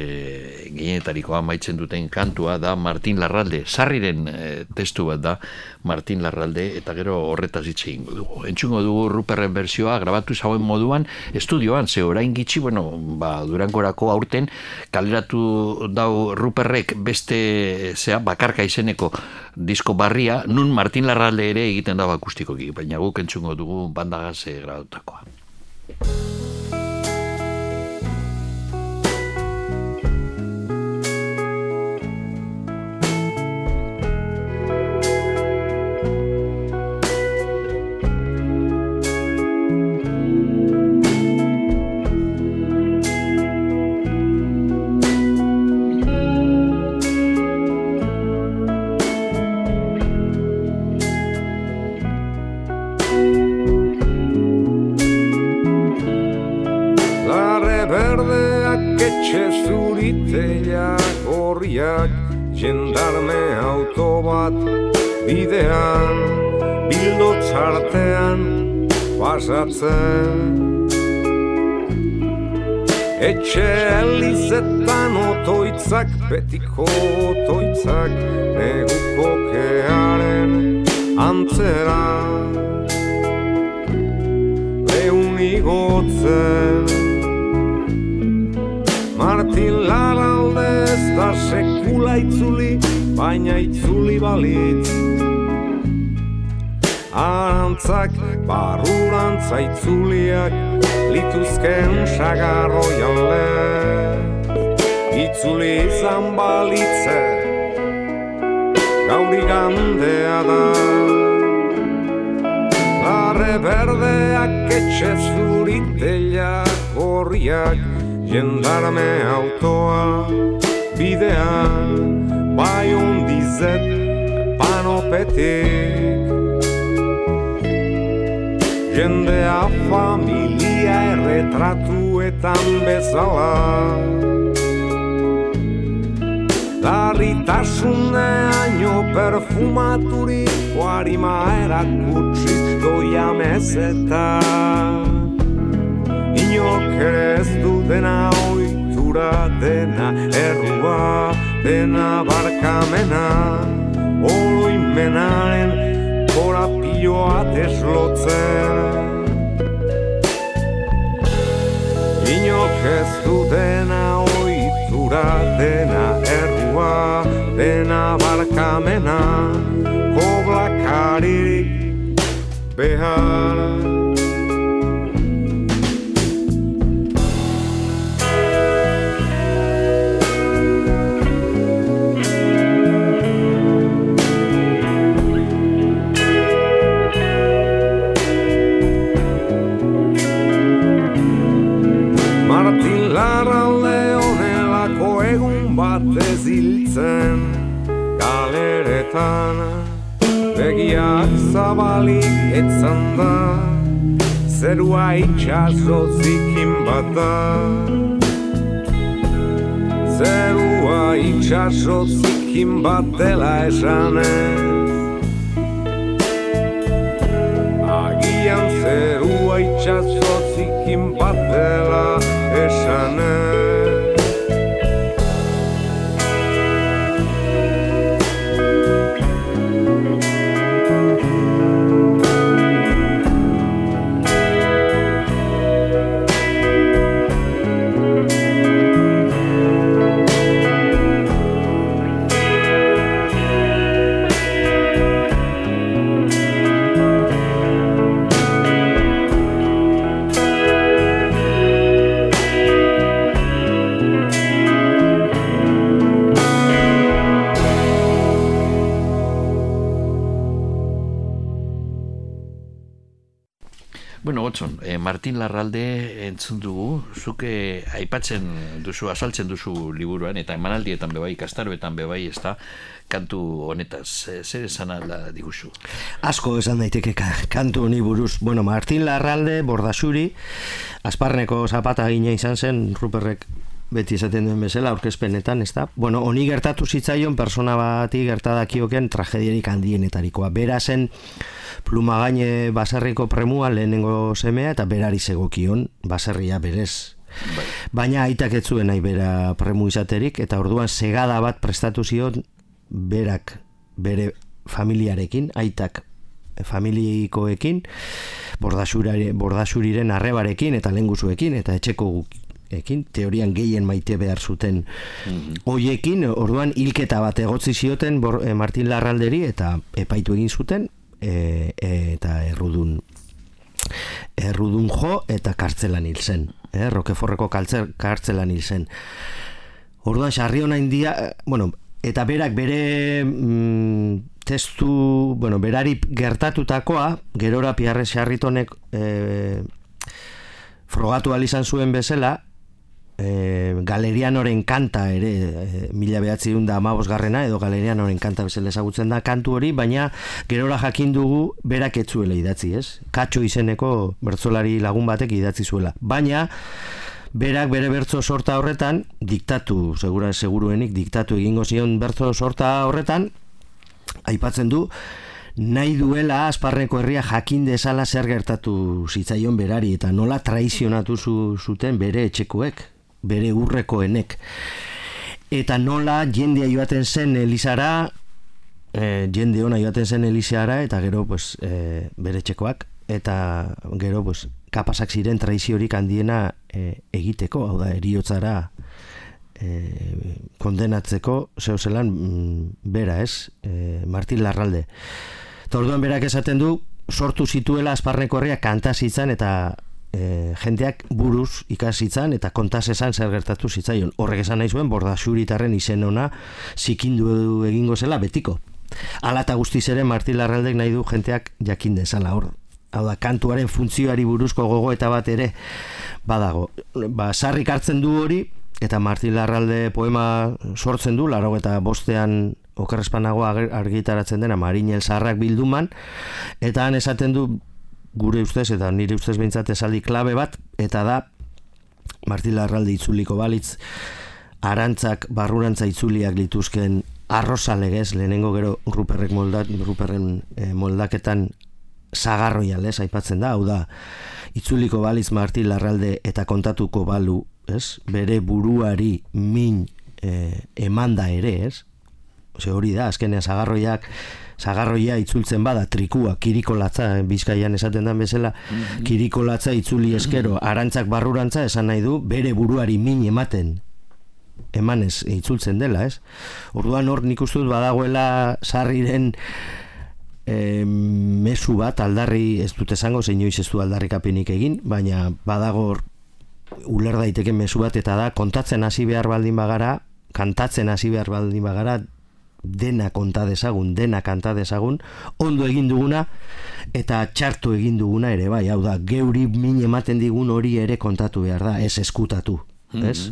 gehienetarikoa maitzen duten kantua da Martin Larralde, sarriren e, testu bat da Martin Larralde, eta gero horretaz hitz egingo dugu. Entzungo dugu Ruperren bersioa grabatu zauen moduan estudioan, ze orain gitxi, bueno, ba, durangorako aurten kaleratu dau Ruperrek beste, zea, bakarka izeneko disko barria, nun Martin Larralde ere egiten da akustikoki, baina guk entzungo dugu bandagaz e, Arantzak barurantza itzuliak lituzken sagarro jale Itzuli izan balitze gauri gandea da. Larre berdeak etxe zuritela gorriak jendarme autoa bidean bai ondizet panopetik Jendea familia erretratuetan bezala. Larritasuneaino perfumaturiko harima erakutsiz doia mezetan Inok ere ez du dena oitura dena errua dena barkamena. Oroimenaren korapioa deslotzen Inok ez du dena oitura dena errua dena barkamena koblakaririk behar hiltzen Galeretan. Begiak zabalik etzan da Zerua itxaso zikin bat da Zerua itxaso zikin bat dela esanez. Agian zerua itxaso zikin bat dela esanez Martin Larralde entzun dugu, zuke aipatzen duzu, azaltzen duzu liburuan, eta emanaldietan bebai, kastaroetan bebai, ez da, kantu honetaz, eh, zer esan alda diguzu? Asko esan daiteke ka- kantu honi buruz. Bueno, Martin Larralde, Bordasuri, Asparneko zapata gina izan zen, Ruperrek beti esaten duen bezala, aurkezpenetan, ez da? Bueno, honi gertatu zitzaion, persona bati gertadakioken tragediarik handienetarikoa. Bera zen pluma gaine baserriko premua lehenengo semea eta berari zegokion baserria berez. Baina aitak ez zuen nahi bera premu izaterik eta orduan segada bat prestatu zion berak bere familiarekin, aitak familikoekin, bordasuriren, arrebarekin eta lenguzuekin eta etxeko ekin, teorian gehien maite behar zuten hoiekin, orduan hilketa bat egotzi zioten Bor- eh, Martin Larralderi eta epaitu egin zuten e, e, eta errudun errudun jo eta kartzelan hil zen eh? Rokeforreko kaltzer, kartzelan hil zen Orduan, sarri hona india, eh, bueno, eta berak bere mm, testu, bueno, berari gertatutakoa, gerora piarre sarritonek e, frogatu ahal izan zuen bezala, e, galerianoren kanta ere, e, mila behatzi da amabos garrena, edo galerianoren kanta bezala ezagutzen da kantu hori, baina gerora jakin dugu berak etzuela idatzi, ez? Katxo izeneko bertzolari lagun batek idatzi zuela. Baina, berak bere bertso sorta horretan, diktatu, segura seguruenik, diktatu egingo zion bertso sorta horretan, aipatzen du, nahi duela asparreko herria jakin dezala zer gertatu zitzaion berari eta nola traizionatu zu, zuten bere etxekoek, bere urrekoenek. Eta nola jendea joaten zen Elizara, e, jende ona joaten zen Elizara eta gero pues, e, bere etxekoak eta gero pues, kapasak ziren traiziorik handiena e, egiteko, hau da, eriotzara e, kondenatzeko zeu zelan mm, bera ez, e, Martin Larralde. Eta orduan berak esaten du, sortu zituela Azparneko herria kanta zitzan eta e, jendeak buruz ikasitzan eta kontaz esan zer gertatu zitzaion. Horrek esan nahi zuen, borda xuritarren izen ona zikindu egingo zela betiko. Ala eta guztiz ere Martin Larraldek nahi du jenteak jakin dezala hor. Hau da, kantuaren funtzioari buruzko gogo eta bat ere badago. Ba, sarrik hartzen du hori, eta Martin Larralde poema sortzen du, laro eta bostean okerrespanago argitaratzen dena Marinel Sarrak bilduman, eta han esaten du gure ustez eta nire ustez behintzat esaldi klabe bat, eta da Martin Larralde itzuliko balitz, arantzak barrurantza itzuliak lituzken arroza legez, lehenengo gero Ruperrek moldat, Ruperren eh, moldaketan zagarroia lez, aipatzen da, hau da, itzuliko balitz Martin Larralde eta kontatuko balu, ez? Bere buruari min eh, emanda ere, ez? Ose hori da, azkenean zagarroiak zagarroia itzultzen bada trikua, kirikolatza, eh, bizkaian esaten den bezala, mm kirikolatza itzuli eskero, arantzak barrurantza esan nahi du, bere buruari min ematen. Emanez itzultzen dela, ez? Orduan hor nik uste dut badagoela sarriren e, mesu bat aldarri ez dut esango, zein ez du aldarrikapenik egin, baina badago uler daiteke mesu bat eta da kontatzen hasi behar baldin bagara, kantatzen hasi behar baldin bagara, dena konta dezagun, dena kanta dezagun, ondo egin duguna eta txartu egin duguna ere bai, hau da, geuri min ematen digun hori ere kontatu behar da, ez eskutatu. Ez?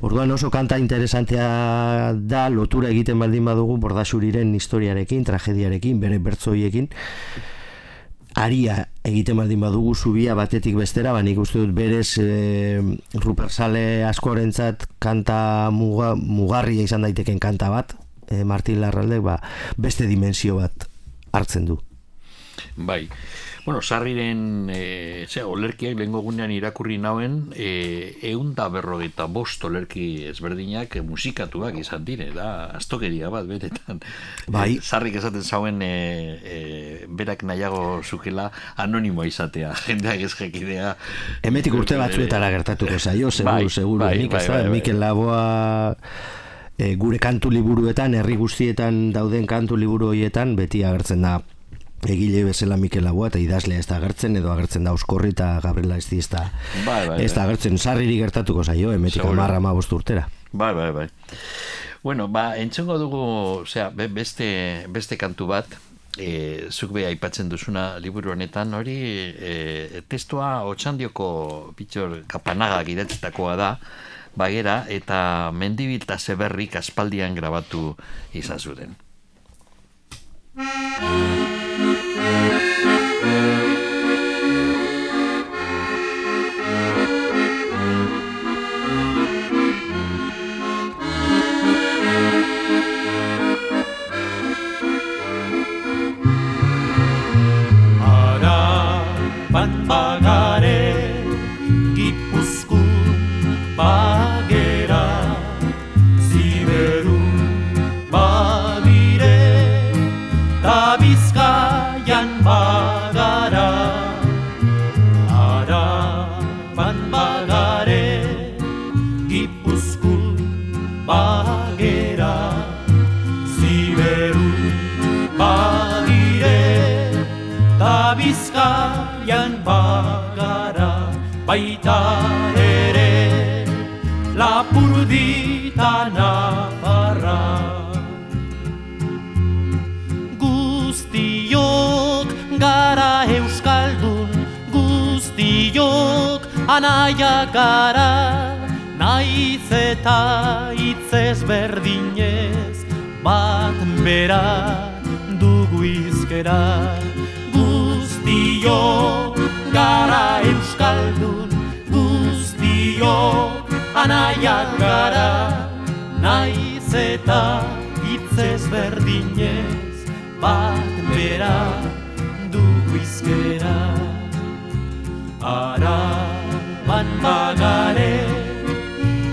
Orduan oso kanta interesantea da lotura egiten baldin badugu bordasuriren historiarekin, tragediarekin, bere bertzoiekin aria egiten baldin badugu zubia batetik bestera, ba nik uste dut berez e, Rupersale askorentzat kanta muga, mugarria izan daiteken kanta bat, e, Martin Larralde ba, beste dimensio bat hartzen du. Bai. Bueno, sarriren e, ze, olerkiak lehenko gunean irakurri nauen e, eun da berrogeita bost olerki ezberdinak e, musikatuak izan dire, da astokeria bat betetan. Bai. Sarrik esaten zauen e, e, berak nahiago zukela anonimo izatea, jendeak ez jekidea. Emetik urte batzuetara gertatuko zaio, seguru, Bai, seguru, bai, nik bai, bai, bai. Mikel Laboa e, gure kantu liburuetan, herri guztietan dauden kantu liburu horietan, beti agertzen da. Egile bezala Mikel Laboa eta idazlea ez da agertzen edo agertzen da Euskorri eta Gabriela ez da Bai, bai, ez da bai. agertzen. Sarriri gertatuko zaio emetik amarra ma urtera. Bai, bai, bai. Bueno, ba, entzongo dugu, osea, be- beste, beste kantu bat, e, zuk beha aipatzen duzuna liburu honetan, hori e, testua otxandioko pitxor kapanagak idatzitakoa da, bagera, eta mendibilta zeberrik aspaldian grabatu izan zuten. Baita ere Lapurdita nafarra Guztiok gara euskaldun Guztiok anaia gara. Naiz eta itzez berdinez Bat bera dugu izkera Guztiok gara euskaldun Guztiok anaiak gara Naiz eta hitzez berdinez Bat bera dugu izkera. Araban bagare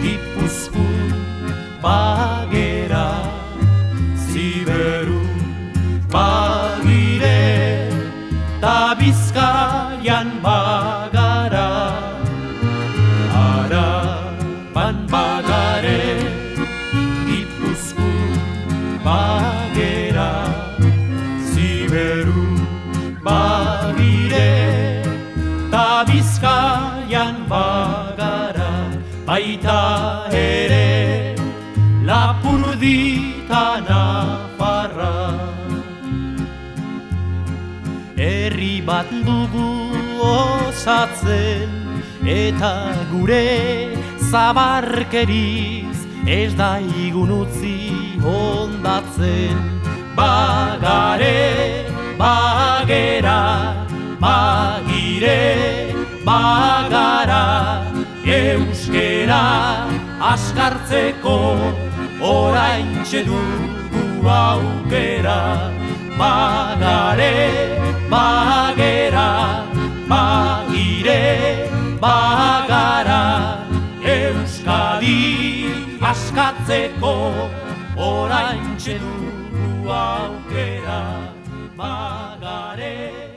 Gipuzku bagera Ziberun bagire Ta bizkaian bagara lapurdita nafarra Herri bat dugu osatzen eta gure zabarkeriz ez da igun utzi hondatzen. Bagare bagera bagire bagara euskera askartzeko oraintxe dugu aukera. Bagare bagera bagire bagara euskadi askatzeko oraintxe dugu aukera. Bagare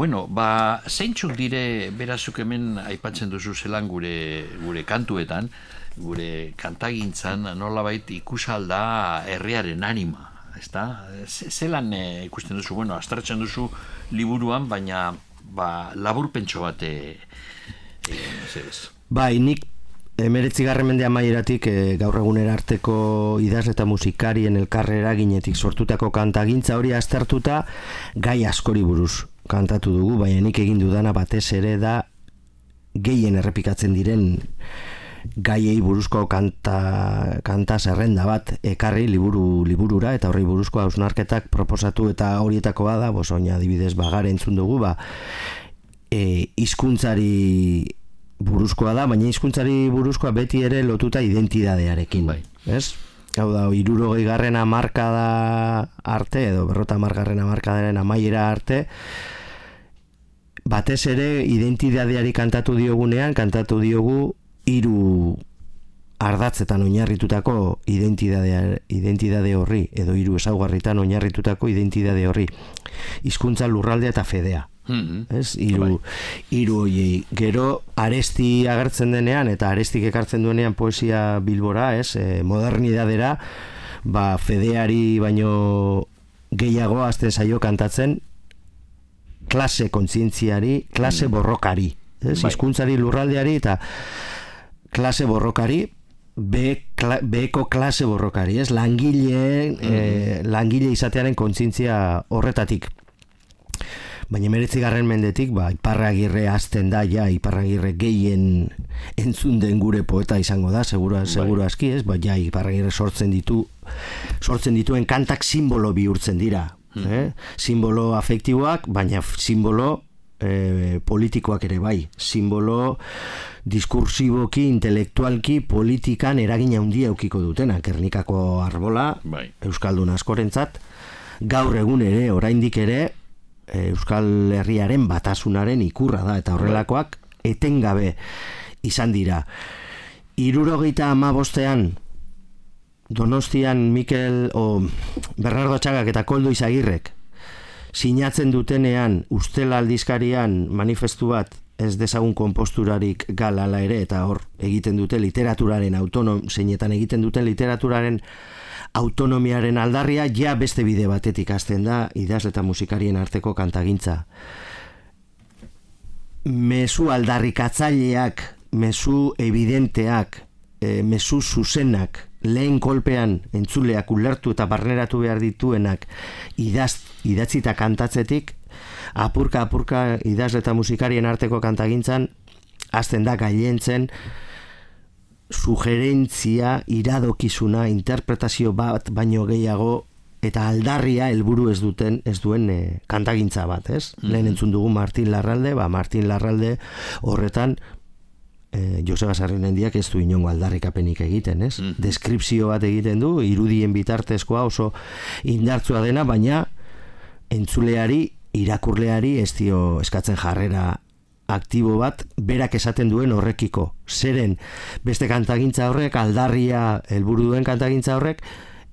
Bueno, ba, zeintzuk dire berazuk hemen aipatzen duzu zelan gure, gure kantuetan, gure kantagintzan nolabait ikusalda herriaren anima, ezta? Ze- Zelan eh, ikusten duzu, bueno, astratzen duzu liburuan, baina ba, laburpentso bat eh, egin, zez. Bai, nik emeretzigarren mende amaieratik e, gaur egunera arteko idaz eta musikarien elkarre eraginetik sortutako kantagintza hori aztertuta gai askori buruz kantatu dugu, baina nik egin dudana batez ere da gehien errepikatzen diren gaiei buruzko kanta, kanta zerrenda bat ekarri liburu liburura eta horri buruzko hausnarketak proposatu eta horietako bada, bosoina adibidez bagare entzun dugu, ba, e, hizkuntzari buruzkoa da, baina hizkuntzari buruzkoa beti ere lotuta identidadearekin. Bai. Ez? Hau da, irurogei garren amarkada arte, edo berrota amargarren amarkadaren amaiera arte, batez ere identidadeari kantatu diogunean, kantatu diogu hiru ardatzetan oinarritutako identidade, identidade horri, edo hiru ezaugarritan oinarritutako identidade horri. Hizkuntza lurraldea eta fedea. Mhm. Ez, hiru hiru hoiei. Gero aresti agertzen denean eta arestik ekartzen duenean poesia bilbora, ez, e, modernidadera, ba fedeari baino gehiago azten zaio kantatzen klase kontzientziari, klase borrokari, ez, Bai. hizkuntzari lurraldeari eta klase borrokari be, kla, klase borrokari, ez? Langile, eh, langile izatearen kontzientzia horretatik. Baina meretzigarren mendetik, ba, iparragirre azten da, ja, iparragirre gehien entzun den gure poeta izango da, segura, segura aski, ez? Ba, ja, iparragirre sortzen ditu, sortzen dituen kantak simbolo bihurtzen dira. Eh? Simbolo afektiboak, baina simbolo eh, politikoak ere bai. Simbolo diskursiboki, intelektualki, politikan eragin handia eukiko dutena. Gernikako arbola, Bai. Euskaldun askorentzat, gaur egun ere, oraindik ere, eh, Euskal Herriaren batasunaren ikurra da, eta horrelakoak etengabe izan dira. Irurogeita amabostean, Donostian Mikel o Bernardo Txagak eta Koldo Izagirrek sinatzen dutenean ustela aldizkarian manifestu bat ez dezagun konposturarik galala ere eta hor egiten dute literaturaren autonom zeinetan egiten duten literaturaren autonomiaren aldarria ja beste bide batetik hasten da idazle eta musikarien arteko kantagintza. Mezu aldarrikatzaileak, mezu evidenteak, e, mezu zuzenak, lehen kolpean entzuleak ulertu eta barneratu behar dituenak idaz, idatzita kantatzetik, apurka apurka idazle eta musikarien arteko kantagintzan, hasten da gailentzen sugerentzia, iradokizuna, interpretazio bat baino gehiago eta aldarria helburu ez duten ez duen e, kantagintza bat, ez? Lehen entzun dugu Martin Larralde, ba Martin Larralde horretan e, Joseba Sarrinendiak ez du inongo aldarrikapenik egiten, ez? Deskripzio bat egiten du, irudien bitartezkoa oso indartsua dena, baina entzuleari, irakurleari ez dio eskatzen jarrera aktibo bat berak esaten duen horrekiko. Zeren beste kantagintza horrek, aldarria helburu duen kantagintza horrek,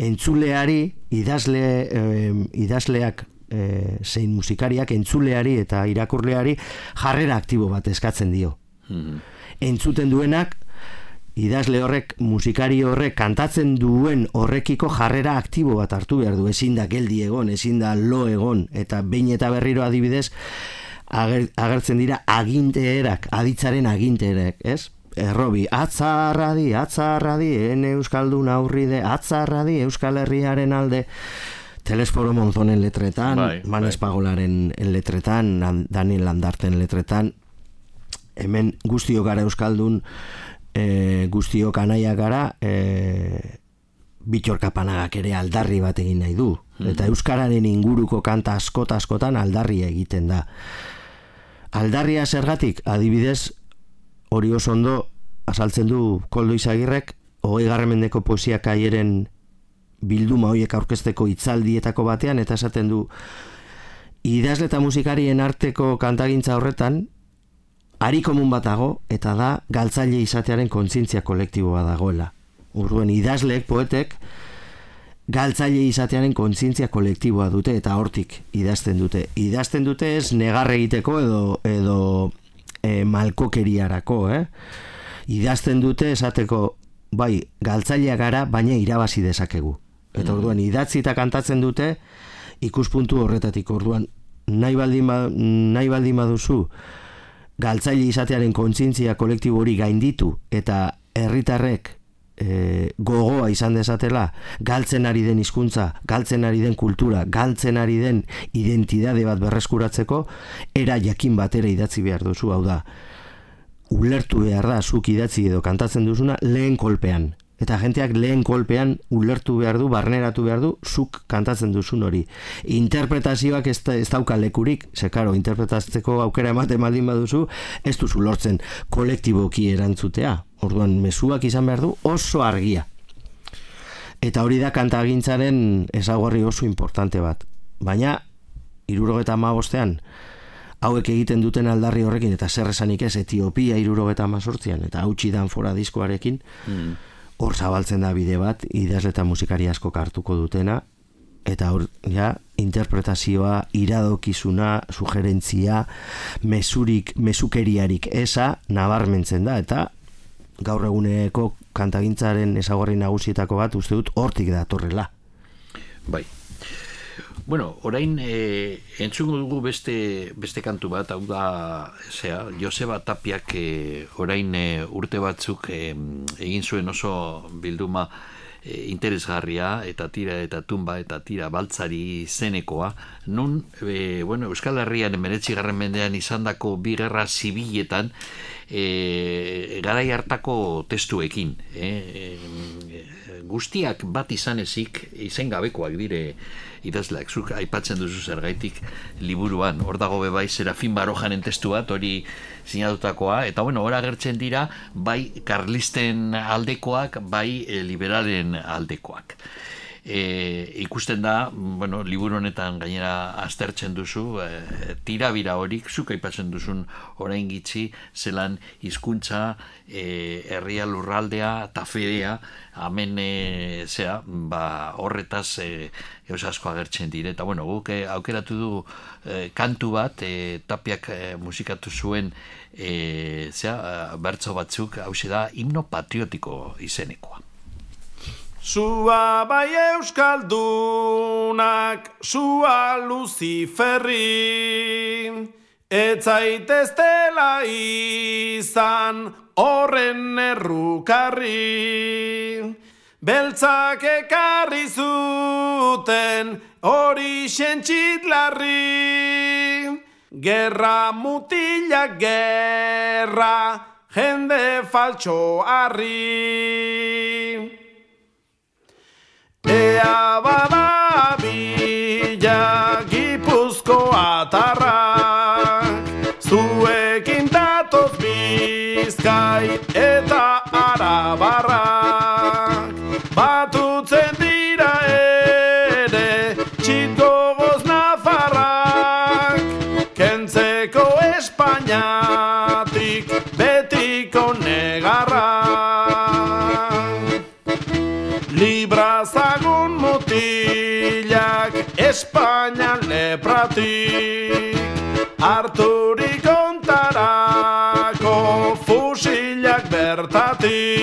entzuleari, idazle, eh, idazleak eh, zein musikariak entzuleari eta irakurleari jarrera aktibo bat eskatzen dio. Mhm. Entzuten duenak idazle horrek, musikari horrek kantatzen duen horrekiko jarrera aktibo bat hartu behar du, ezin da geldi egon, ezin da lo egon, eta behin eta berriro adibidez, ager, agertzen dira aginteerak, aditzaren aginteerak, ez? Errobi, atzarradi, atzarradi, ene euskaldun aurride, atzarradi, euskal herriaren alde, Telesforo Monzonen letretan, Bai, Manes bai. Pagolaren letretan, Daniel Landarten letretan, hemen guztiok gara euskaldun, e, guztiok anaia gara, e, bitxorka panagak ere aldarri bat egin nahi du. Eta euskararen inguruko kanta askota askotan aldarria egiten da. Aldarria zergatik, adibidez, hori oso ondo azaltzen du Koldo Izagirrek, hogei garramendeko poesia kaieren bilduma horiek aurkezteko hitzaldietako batean, eta esaten du, idazle eta musikarien arteko kantagintza horretan, ari komun bat dago, eta da galtzaile izatearen kontzientzia kolektiboa dagoela. Urduen idazleek, poetek, galtzaile izatearen kontzientzia kolektiboa dute eta hortik idazten dute. Idazten dute ez negar egiteko edo, edo e, malkokeriarako, eh? Idazten dute esateko, bai, galtzailea gara, baina irabazi dezakegu. Eta orduan, idatzi eta kantatzen dute ikuspuntu horretatik. Orduan, nahi baldin, ba, nahi baldin baduzu, galtzaile izatearen kontzientzia kolektibo hori gainditu eta herritarrek e, gogoa izan dezatela galtzen ari den hizkuntza, galtzen ari den kultura, galtzen ari den identidade bat berreskuratzeko era jakin batera idatzi behar duzu, hau da ulertu behar da zuk idatzi edo kantatzen duzuna lehen kolpean eta jenteak lehen kolpean ulertu behar du, barneratu behar du, zuk kantatzen duzun hori. Interpretazioak ez, da, ez dauka lekurik, ze karo, interpretatzeko aukera ematen baldin baduzu, ez duzu lortzen kolektiboki erantzutea. Orduan, mezuak izan behar du oso argia. Eta hori da kantagintzaren ezaugarri oso importante bat. Baina, irurogeta bostean, hauek egiten duten aldarri horrekin, eta zer esanik ez, Etiopia irurogeta mazortzian, eta hautsi dan fora diskoarekin, hor zabaltzen da bide bat, idazle eta musikari asko hartuko dutena, eta hor, ja, interpretazioa, iradokizuna, sugerentzia, mesurik, mesukeriarik esa, nabarmentzen da, eta gaur eguneko kantagintzaren ezaugarri nagusietako bat uste dut hortik datorrela. Bai. Bueno, orain e, entzungo dugu beste, beste kantu bat, hau da, zea, Joseba Tapiak e, orain e, urte batzuk e, egin zuen oso bilduma e, interesgarria eta tira eta tumba eta tira baltzari zenekoa, nun, e, bueno, Euskal Herrian emeretzigarren mendean izandako bi gerra zibiletan e, garai hartako testuekin, e, e, guztiak bat izan ezik izen gabekoak dire idazleak, zuk aipatzen duzu zergaitik liburuan, hor dago bebai Serafin Barojanen testu bat, hori sinatutakoa, eta bueno, hor agertzen dira bai karlisten aldekoak, bai eh, liberalen aldekoak. E, ikusten da, bueno, liburu honetan gainera aztertzen duzu, e, tirabira horik, zuk aipatzen duzun orain gitzi, zelan hizkuntza e, herria lurraldea, eta fedea, hemen e, zea, ba, horretaz e, gauz asko agertzen dire, eta bueno, guk e, aukeratu du e, kantu bat, e, tapiak e, musikatu zuen, e, zea, bertso batzuk, hau da, himno patriotiko izenekoa. Sua bai euskaldunak, sua luziferri, ez zaiteztela izan horren errukarri. Beltzak ekarri zuten hori sentxitlarri, gerra mutilak gerra, jende faltxo harri. Ea bada bila gipuzko atarrak Zuekin datoz bizkai lepratik Arturik ontarako fusilak bertatik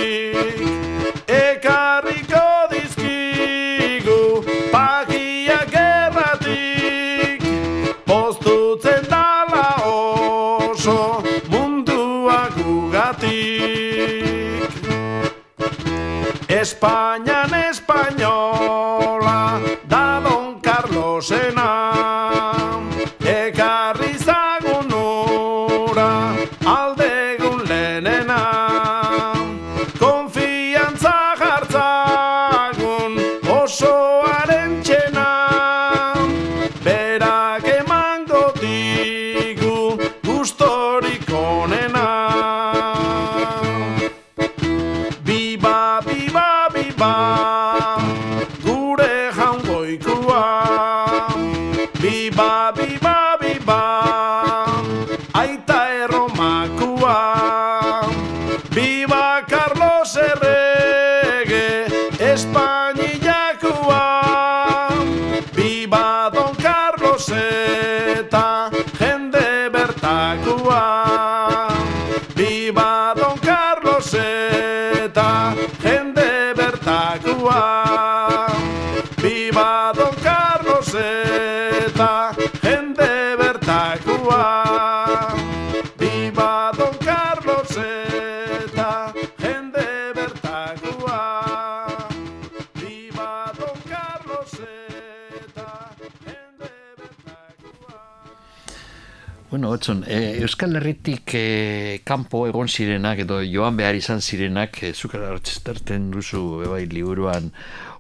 Otson, e, Euskal Herritik e, kanpo egon zirenak edo joan behar izan zirenak e, zuk hartzen duzu ebai liburuan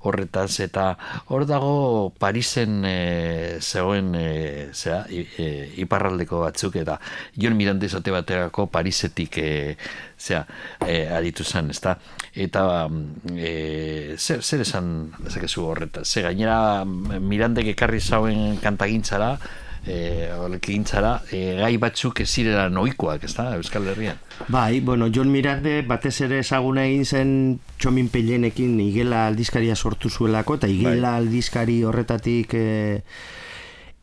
horretaz eta hor dago Parisen e, zegoen e, zera, e, iparraldeko batzuk eta Jon Miranda izate baterako Parisetik e, zera, e, aritu zen, ezta? Eta e, zer, zer esan dezakezu horretaz? Ze gainera Mirandek ekarri zauen kantagintzara e, e, gai batzuk ez zirela noikoak, ez da, Euskal Herrian? Bai, bueno, John Mirande batez ere ezaguna egin zen txomin pelenekin igela aldizkaria sortu zuelako, eta igela aldizkari horretatik e,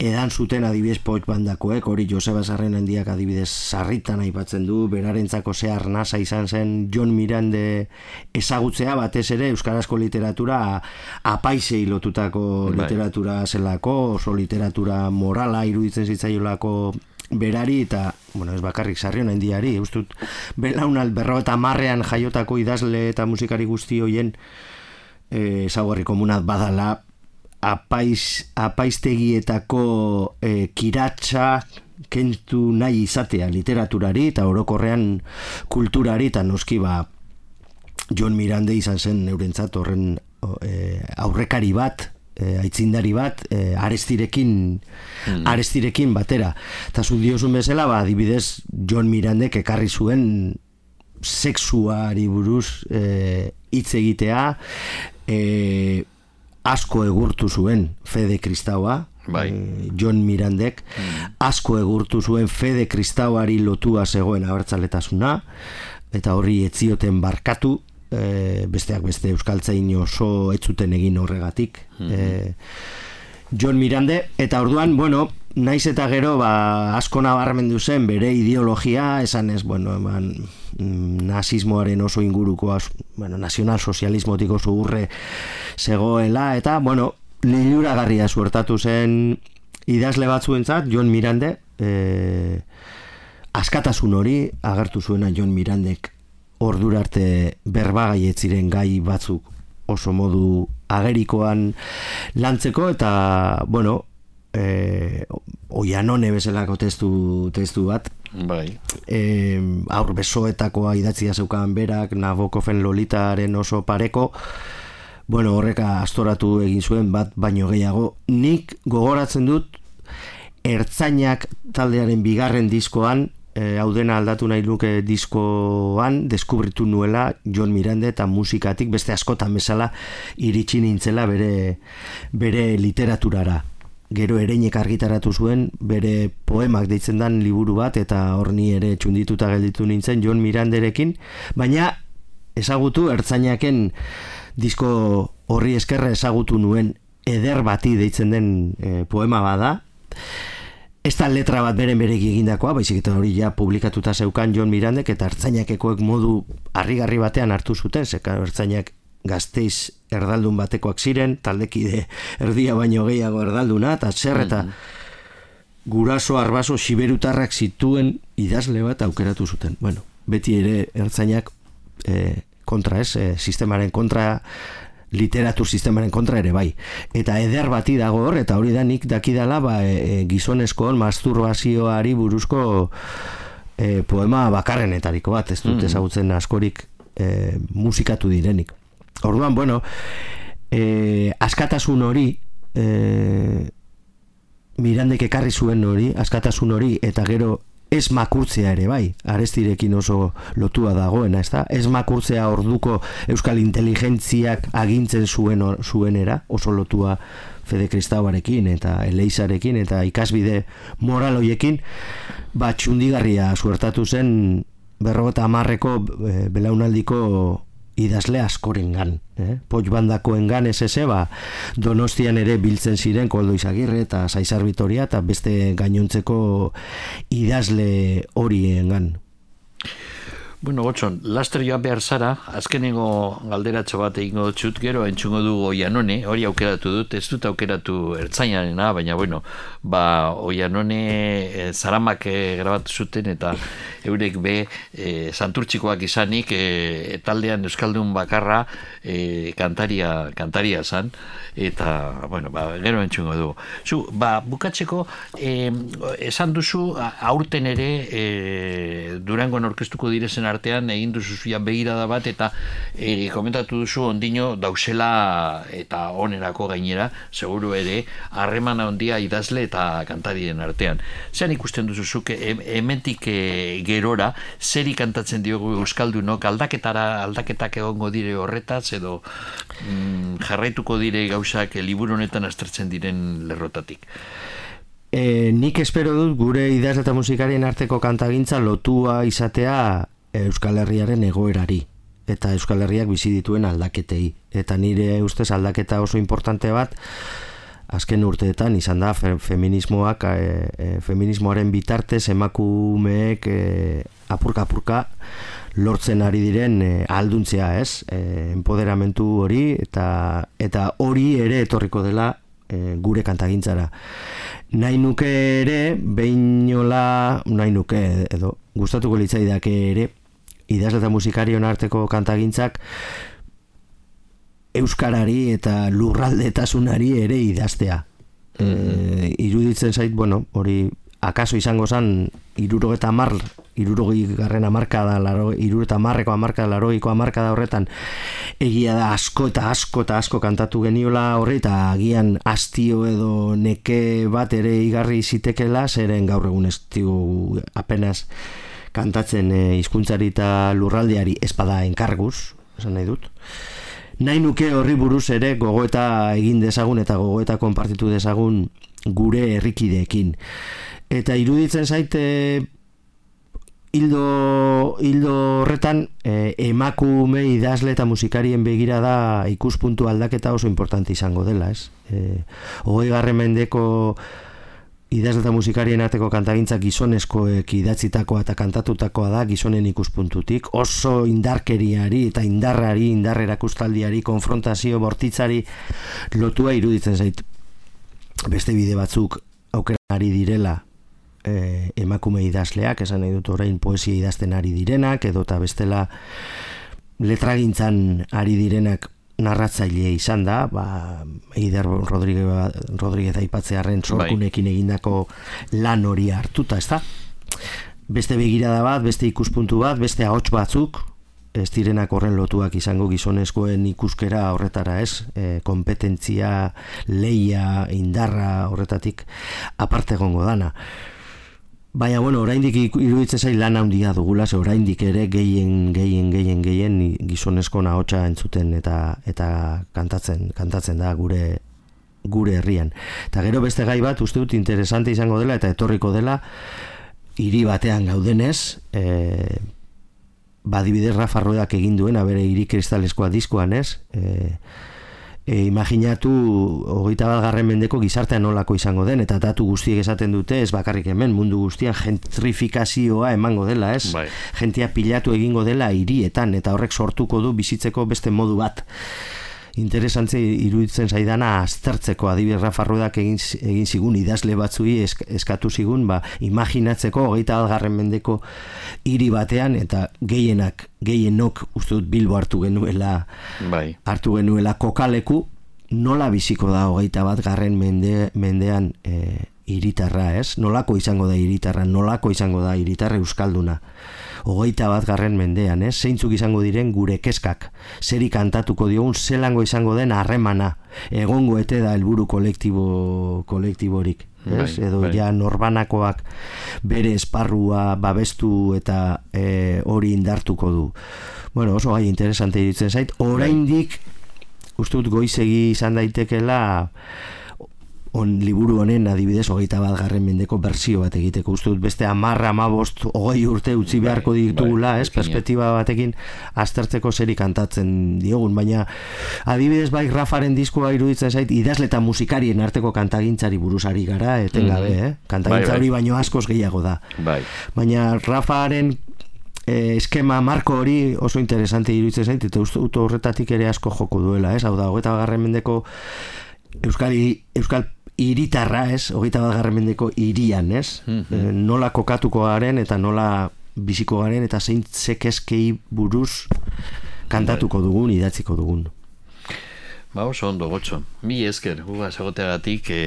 edan zuten adibidez poet bandakoek, hori Joseba Sarren handiak adibidez sarritan aipatzen du, berarentzako ze arnasa izan zen John Mirande ezagutzea batez ere Euskarazko literatura apaisei lotutako Bai. literatura zelako, oso literatura morala iruditzen zitzaiolako berari eta, bueno, ez bakarrik sarrion handiari, ustut belaunal berro eta marrean jaiotako idazle eta musikari guzti hoien eh, ezaugarri komunat badala apaiz, apaiztegietako eh, kiratsa kentu nahi izatea literaturari eta orokorrean kulturari eta noski ba John Mirande izan zen eurentzat horren eh, aurrekari bat eh, aitzindari bat eh, arestirekin arestirekin batera. Eta zu diozun bezala ba adibidez John Mirandek ekarri zuen sexuari buruz hitz egitea eh, asko egurtu zuen fede kristaua Bai. eh, John Mirandek asko egurtu zuen fede kristauari lotua zegoen abertzaletasuna eta horri etzioten barkatu eh, besteak beste euskaltzain oso ez zuten egin horregatik eh, John Mirande eta orduan, bueno, naiz eta gero ba, asko nabarmendu zen bere ideologia, esan ez, bueno, eman, mm, nazismoaren oso inguruko, bueno, nazionalsozialismotik oso urre zegoela, eta, bueno, liluragarria suertatu zen idazle batzuentzat, John Mirande, eh, askatasun hori agertu zuena John Mirandek ordura arte berbagai ez ziren gai batzuk oso modu agerikoan lantzeko eta bueno eh, oianone bezalako testu, testu bat. Bai. eh, aur besoetakoa idatzia zeukan berak Nabokofen Lolitaren oso pareko. Bueno, horreka astoratu egin zuen bat baino gehiago. Nik gogoratzen dut ertzainak taldearen bigarren diskoan e, hau dena aldatu nahi luke diskoan deskubritu nuela John Miranda eta musikatik beste askotan bezala iritsi nintzela bere, bere literaturara. Gero ereinek argitaratu zuen bere poemak deitzen dan liburu bat eta horni ere txundituta gelditu nintzen John Miranderekin. Baina ezagutu ertzainaken disko horri eskerra ezagutu nuen eder bati deitzen den e, poema bada ez da letra bat beren beregi egindakoa, baizik eta hori ja publikatuta zeukan John Mirandek eta ertzainakekoek modu harrigarri batean hartu zuten, zeka ertzainak gazteiz erdaldun batekoak ziren, taldekide erdia baino gehiago erdalduna, eta zer eta guraso arbaso siberutarrak zituen idazle bat aukeratu zuten. Bueno, beti ere ertzainak e, kontra ez, e, sistemaren kontra literatur sistemaren kontra ere bai. Eta eder bati dago hor, eta hori da nik dakidala ba, e, e, gizonezkoon masturbazioari buruzko e, poema bakarrenetariko bat, ez dut Mm. ezagutzen askorik e, musikatu direnik. Orduan, bueno, e, askatasun hori, e, Mirandek ekarri zuen hori, askatasun hori, eta gero ez makurtzea ere bai, arestirekin oso lotua dagoena, ez da? Ez makurtzea orduko euskal inteligentziak agintzen zuen zuenera, oso lotua Fede Kristauarekin eta Eleizarekin eta ikasbide moraloiekin, ba txundigarria suertatu zen berrogeta amarreko e, belaunaldiko idazle askorengan, eh? Poch bandakoengan ez eze, ba, Donostian ere biltzen ziren Koldo Izagirre eta Zaizar Vitoria eta beste gainontzeko idazle horiengan. Bueno, gotxon, laster joan behar zara, azkenengo galderatxo bat egingo dutxut, gero entzungo du Oianone, hori aukeratu dut, ez dut aukeratu ertzainarena, baina bueno, ba, Oianone e, zaramak eh, grabatu zuten eta eurek be e, santurtzikoak izanik e, taldean Euskaldun bakarra e, kantaria, kantaria zan, eta, bueno, ba, gero entzungo du. Zu, ba, bukatzeko, e, esan duzu, aurten ere, e, Durangoan orkestuko direzen artean egin duzu zuia begirada bat eta e, komentatu duzu ondino dausela eta onerako gainera seguru ere harremana ondia idazle eta kantarien artean. Zean ikusten duzu zuk em- hementik e, gerora zeri kantatzen diogu euskaldunok aldaketara aldaketak egongo dire horretaz edo mm, jarraituko dire gauzak e, liburu honetan aztertzen diren lerrotatik. E, nik espero dut gure idaz eta musikarien arteko kantagintza lotua izatea Euskal Herriaren egoerari eta Euskal Herriak bizi dituen aldaketei. Eta nire ustez aldaketa oso importante bat azken urteetan izan da fe, feminismoak e, e, feminismoaren bitartez emakumeek e, apurka apurka lortzen ari diren e, ahalduntzea, ez? E, empoderamentu hori eta eta hori ere etorriko dela e, gure kantagintzara. Nahi nuke ere, behinola, nahi nuke edo, gustatuko litzaidake ere, idazle eta musikarion arteko kantagintzak euskarari eta lurraldetasunari ere idaztea. E, iruditzen zait, bueno, hori akaso izango zan irurogeta mar, irurogei garren amarkada, laro, irurogeta marreko amarkada, larogeiko amarkada horretan, egia da asko eta asko eta asko kantatu geniola horri, eta agian astio edo neke bat ere igarri zitekela, zeren gaur egun ez apenas kantatzen e, hizkuntzari eta lurraldeari espada enkarguz, esan nahi dut. Nahi nuke horri buruz ere gogoeta egin dezagun eta gogoeta konpartitu dezagun gure herrikideekin. Eta iruditzen zaite hildo, hildo horretan eh, emakume idazle eta musikarien begira da ikuspuntu aldaketa oso importante izango dela, ez? Eh, hogei garren mendeko idazle eta musikarien arteko kantagintza gizonezkoek idatzitakoa eta kantatutakoa da gizonen ikuspuntutik. Oso indarkeriari eta indarrari, indar erakustaldiari, konfrontazio bortitzari lotua iruditzen zait. Beste bide batzuk aukera ari direla e, emakume idazleak, esan nahi dut orain poesia idazten ari direnak, edo eta bestela letragintzan ari direnak narratzaile izan da, ba, Eider Rodríguez, Rodríguez aipatzearen sorkunekin egindako lan hori hartuta, ez da? Beste begirada bat, beste ikuspuntu bat, beste ahots batzuk, ez direnak horren lotuak izango gizonezkoen ikuskera horretara ez, e, kompetentzia, leia, indarra horretatik aparte egongo dana. Baina, bueno, oraindik iruditzen zail lan handia dugula, ze oraindik ere gehien, gehien, gehien, gehien gizonezko nahotsa entzuten eta eta kantatzen, kantatzen da gure gure herrian. Eta gero beste gai bat uste dut interesante izango dela eta etorriko dela hiri batean gaudenez, e, badibidez Rafa Ruedak egin duen, bere hiri kristaleskoa diskoan ez, e, e, imaginatu hogeita bat garren mendeko gizartea nolako izango den, eta datu guztiek esaten dute, ez bakarrik hemen, mundu guztian gentrifikazioa emango dela, ez? Bai. Gentia pilatu egingo dela hirietan eta horrek sortuko du bizitzeko beste modu bat interesantze iruditzen zaidana aztertzeko adibidez Rafa Ruedak egin, egin zigun idazle batzui esk, eskatu zigun ba, imaginatzeko hogeita algarren mendeko hiri batean eta gehienak gehienok uste dut bilbo hartu genuela Bai. hartu genuela kokaleku nola biziko da hogeita bat garren mende, mendean e, iritarra, ez? Nolako izango da iritarra, nolako izango da iritarra euskalduna. Hogeita bat garren mendean, ez? Zeintzuk izango diren gure keskak. Zeri kantatuko diogun, zelango izango den harremana. Egongo ete da helburu kolektibo, kolektiborik. Ez? Bai, Edo bai. ja norbanakoak bere esparrua babestu eta e, hori indartuko du. Bueno, oso gai interesante iruditzen zait. Oraindik uste dut goizegi izan daitekela on liburu honen adibidez hogeita bat garren mendeko berzio bat egiteko uste dut beste amarra amabost hogei urte utzi Bai, beharko ditugula bai, ez, perspektiba batekin aztertzeko zeri kantatzen diogun baina adibidez bai Rafaren diskoa iruditzen zait idazle eta musikarien arteko kantagintzari buruzari gara etengabe, Mhm. eh? kantagintza Bai, bai. hori baino askoz gehiago da Bai. baina Rafaren eh, eskema marko hori oso interesante iruditzen zait eta uste horretatik ere asko joko duela, ez? Hau da, hogeita bat garren mendeko Euskal, Euskal iritarra, ez? Hogeita bat garren mendeko irian, ez? Eh, nola kokatuko garen eta nola biziko garen eta zein zekeskei buruz kantatuko dugun, idatziko dugun. Ba, oso ondo gotxo. Mi esker, uga segoteagatik e,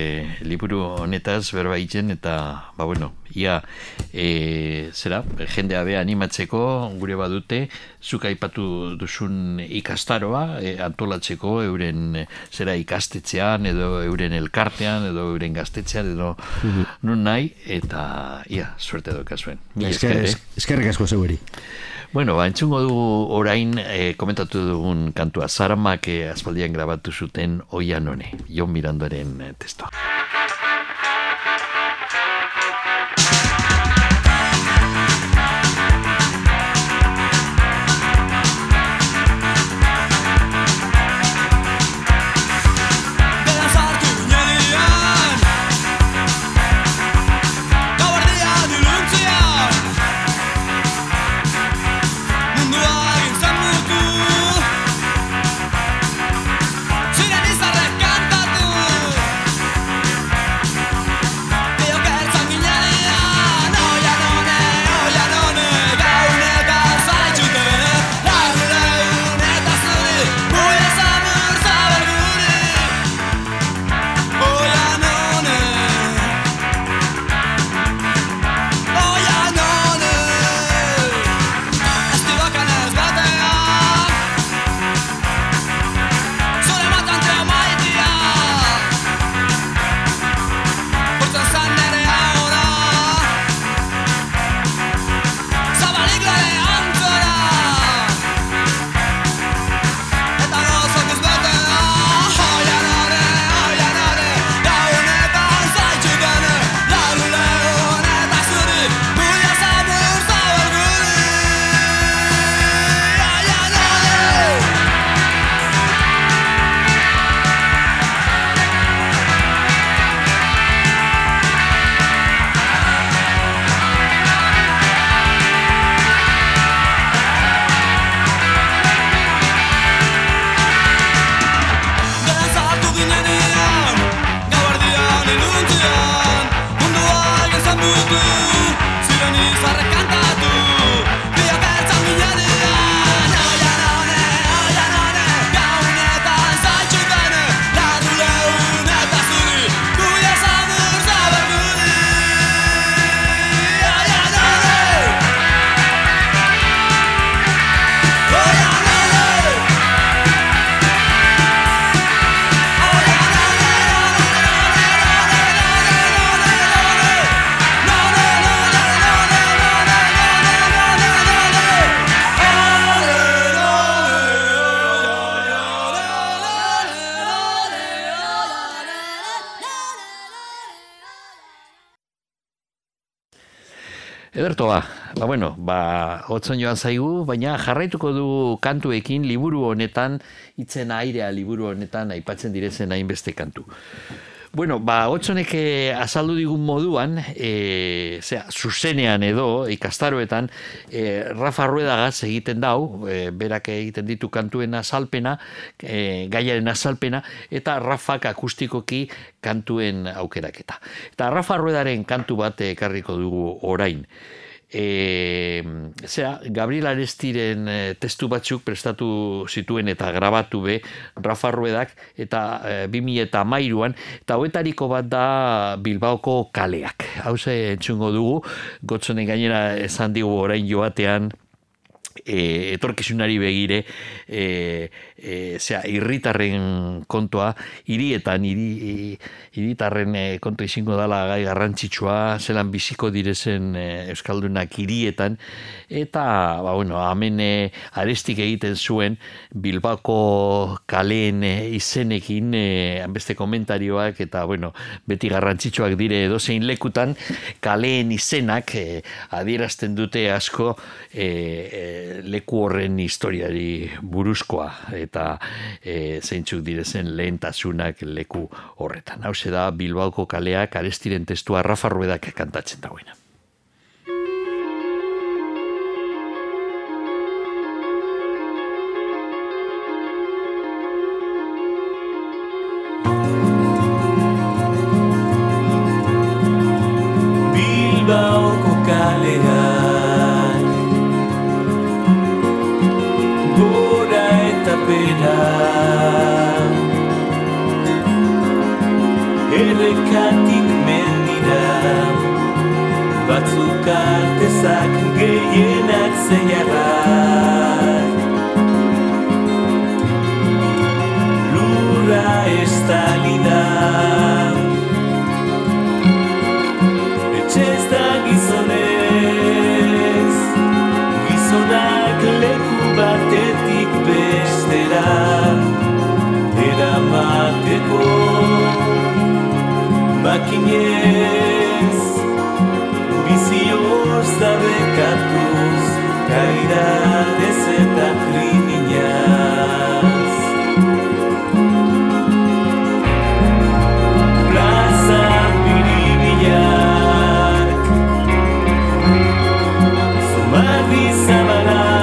liburu honetaz berbaitzen eta, ba, bueno, ia, e, zera, jendea be animatzeko gure badute, zuk aipatu duzun ikastaroa e, antolatzeko euren, zera, ikastetxean, edo euren elkartean, edo euren gaztetxean, edo nun nahi, eta, ia, suerte dokazuen. Mi Esker, esker, eh? eskerrik asko zeueri. Bueno, ba, entzungo dugu orain eh, komentatu dugun kantua Zaramak eh, aspaldian grabatu zuten oian hone, Jon Mirandoren eh, testoa. Bueno, ba, hotzen joan zaigu, baina jarraituko du kantuekin liburu honetan, itzen airea liburu honetan aipatzen direzen hainbeste kantu. Bueno, ba, otzonek eh, azaldu digun moduan, e, zera, zuzenean edo, ikastaroetan, e, Rafa Ruedagaz egiten dau, e, berak egiten ditu kantuen azalpena, e, gaiaren azalpena, eta Rafak akustikoki kantuen aukeraketa. Eta Rafa Ruedaren kantu bat ekarriko dugu orain e, zera, Gabriel Arestiren e, testu batzuk prestatu zituen eta grabatu be Rafa Ruedak eta e, 2000 eta mairuan eta hoetariko bat da Bilbaoko kaleak. Hau ze entzungo dugu, gotzonen gainera esan digu orain joatean e, etorkizunari begire e, e, zera, irritarren kontua hirietan hiri, hiritarren e, kontu izango dala gai garrantzitsua zelan biziko direzen e, Euskaldunak hirietan. Eta ba, bueno, hemen e, arestik egiten zuen Bilbako kaleen e, izenekin e, beste komentarioak eta bueno, beti garrantzitsuak dire edozein lekutan kaleen izenak e, adierazten dute asko e, e, leku horren historiari buruzkoa eta e, zeintzuk direzen lehentasunak leku horretan. Hau da Bilbaoko kaleak arestiren testua Rafa Ruedak kantatzen dagoena. seminar.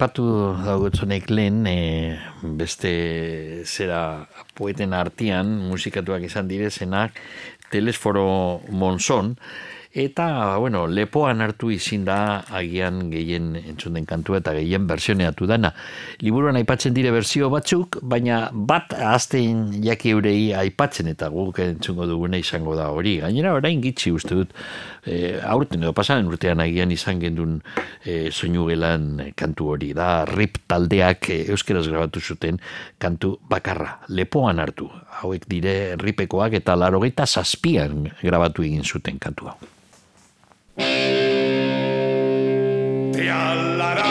Aipatu daugotzonek lehen, eh, beste zera poeten artean, musikatuak izan direzenak, Telesforo Monzon, eta, bueno, lepoan hartu izin da agian gehien entzun den kantua eta gehien versioneatu dana. Liburuan aipatzen dire berzio batzuk, baina bat azten jaki eurei aipatzen eta guk entzungo duguna izango da hori. Gainera orain gitxi uste dut, e, aurten edo pasanen urtean agian izan gendun e, gelan kantu hori. Da rip taldeak e, euskeraz grabatu zuten kantu bakarra. Lepoan hartu. Hauek dire ripekoak eta larogeita zazpian grabatu egin zuten kantu hau. Ti alla radio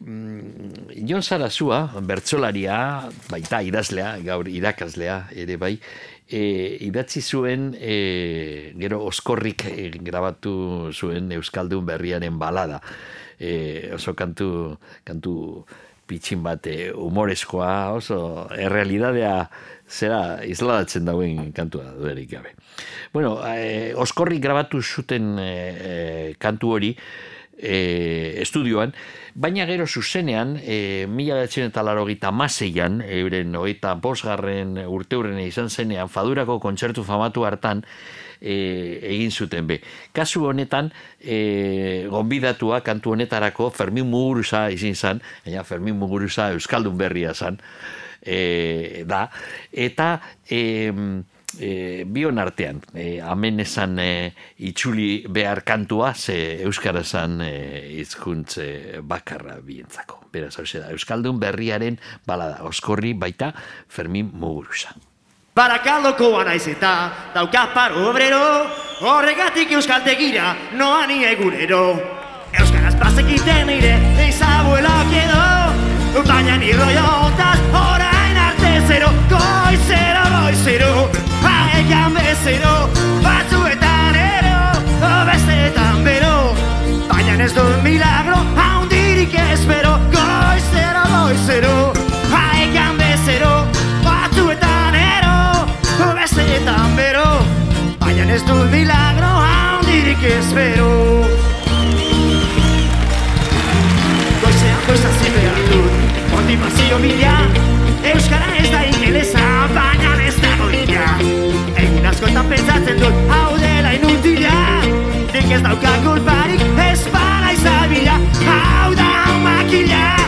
Mm, Jon Sarazua, bertsolaria, baita idazlea, gaur irakaslea ere bai, e, idatzi zuen, e, gero oskorrik e, grabatu zuen Euskaldun berriaren balada. E, oso kantu, kantu pitxin bat e, humoreskoa, oso errealidadea zera isladatzen dauen kantua duerik gabe. Bueno, e, oskorrik grabatu zuten e, e, kantu hori, e, estudioan, baina gero zuzenean, e, mila eta laro gita maseian, euren hogeita bosgarren urteurren izan zenean, fadurako kontzertu famatu hartan, e, egin zuten be. Kasu honetan, e, gonbidatua kantu honetarako Fermin Muguruza izin zan, baina Fermin Muguruza Euskaldun berria zan, e, da, eta e, e, bion artean, e, amen esan e, itxuli behar kantua, ze Euskara zan e, izkuntze bakarra bientzako. Beraz, hau da, Euskaldun berriaren balada, oskorri baita Fermin Muguruza. Barakaldokoa naiz eta dauka paro obrero Horregatik euskaltegira noa ni egunero Euskaraz bazekiten ire eizabuela kedo Baina ni roiotaz orain arte zero Goizero, goizero, haekan bezero Batzuetan ero, besteetan bero. Baina ez dut milagro, haundirik espero Goizero, goizero, haekan bezero Batzuetan ero, besteetan bero. Baina ez dut milagro, haundirik espero Goizean goizan behar Motivazio mila Euskara ez da ingelesa Baina ez da goia Egun askotan pentsatzen dut Hau dela inutila Nik ez dauka kulparik Ez bana izabila Hau da makila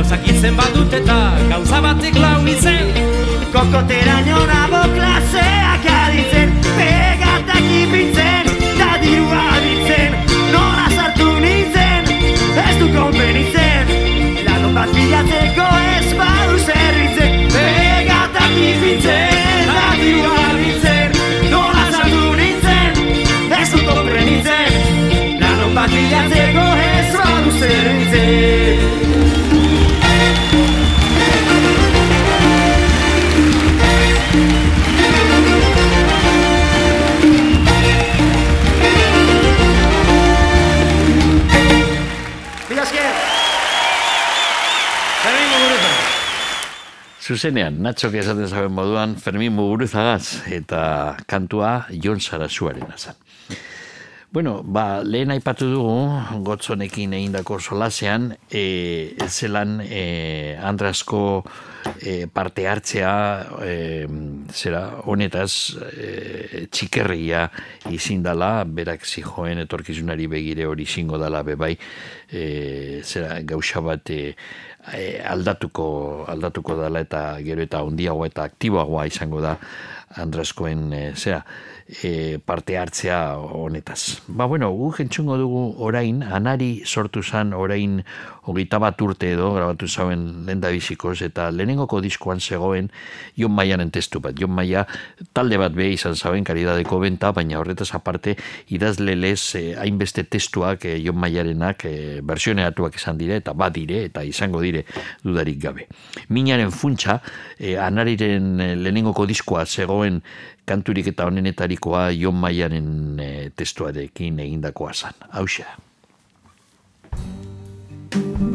Gauzak izen badut eta gauza batek lau izen. Kokotera nionabo klaseak aditzen Pegatak ipintzen, da dirua aditzen Nola sartu nintzen, ez du konbenitzen. Lanon bat bilatzeko ez badu zerritzen Pegatak ipintzen, da dirua aditzen Nola sartu nintzen, ez du konbenitzen. Lanon bat bilatzeko ez badu zerritzen Zuzenean, Natxok esaten zaben moduan, Fermin Muguruzagaz eta kantua Jon Sarasuaren azan. Bueno, ba, lehen aipatu dugu, gotzonekin egindako solasean, e, zelan e, Andrasko e, parte hartzea, e, zera, honetaz, e, txikerria izindala, berak zijoen etorkizunari begire hori zingo dala bebai, e, zera, gauza bat e, e, aldatuko, aldatuko dala eta gero eta ondiagoa eta aktiboagoa izango da Andraskoen e, zera, e, parte hartzea honetaz. Ba bueno, gu jentzungo dugu orain, anari sortu zan orain hogeita bat urte edo grabatu zauen lenda bizikoz eta lehenengoko diskoan zegoen Jon Maianen testu bat. Jon Maia talde bat be izan zauen karidadeko benta, baina horretaz aparte idazle lez eh, hainbeste testuak eh, Jon Maiarenak eh, versioneatuak izan dire eta bat dire eta izango dire dudarik gabe. Minaren funtsa, eh, anariren eh, lehenengoko diskoa zegoen kanturik eta honenetarikoa Jon Maiaren eh, testuarekin egindakoa zan. Hauxa. Thank you.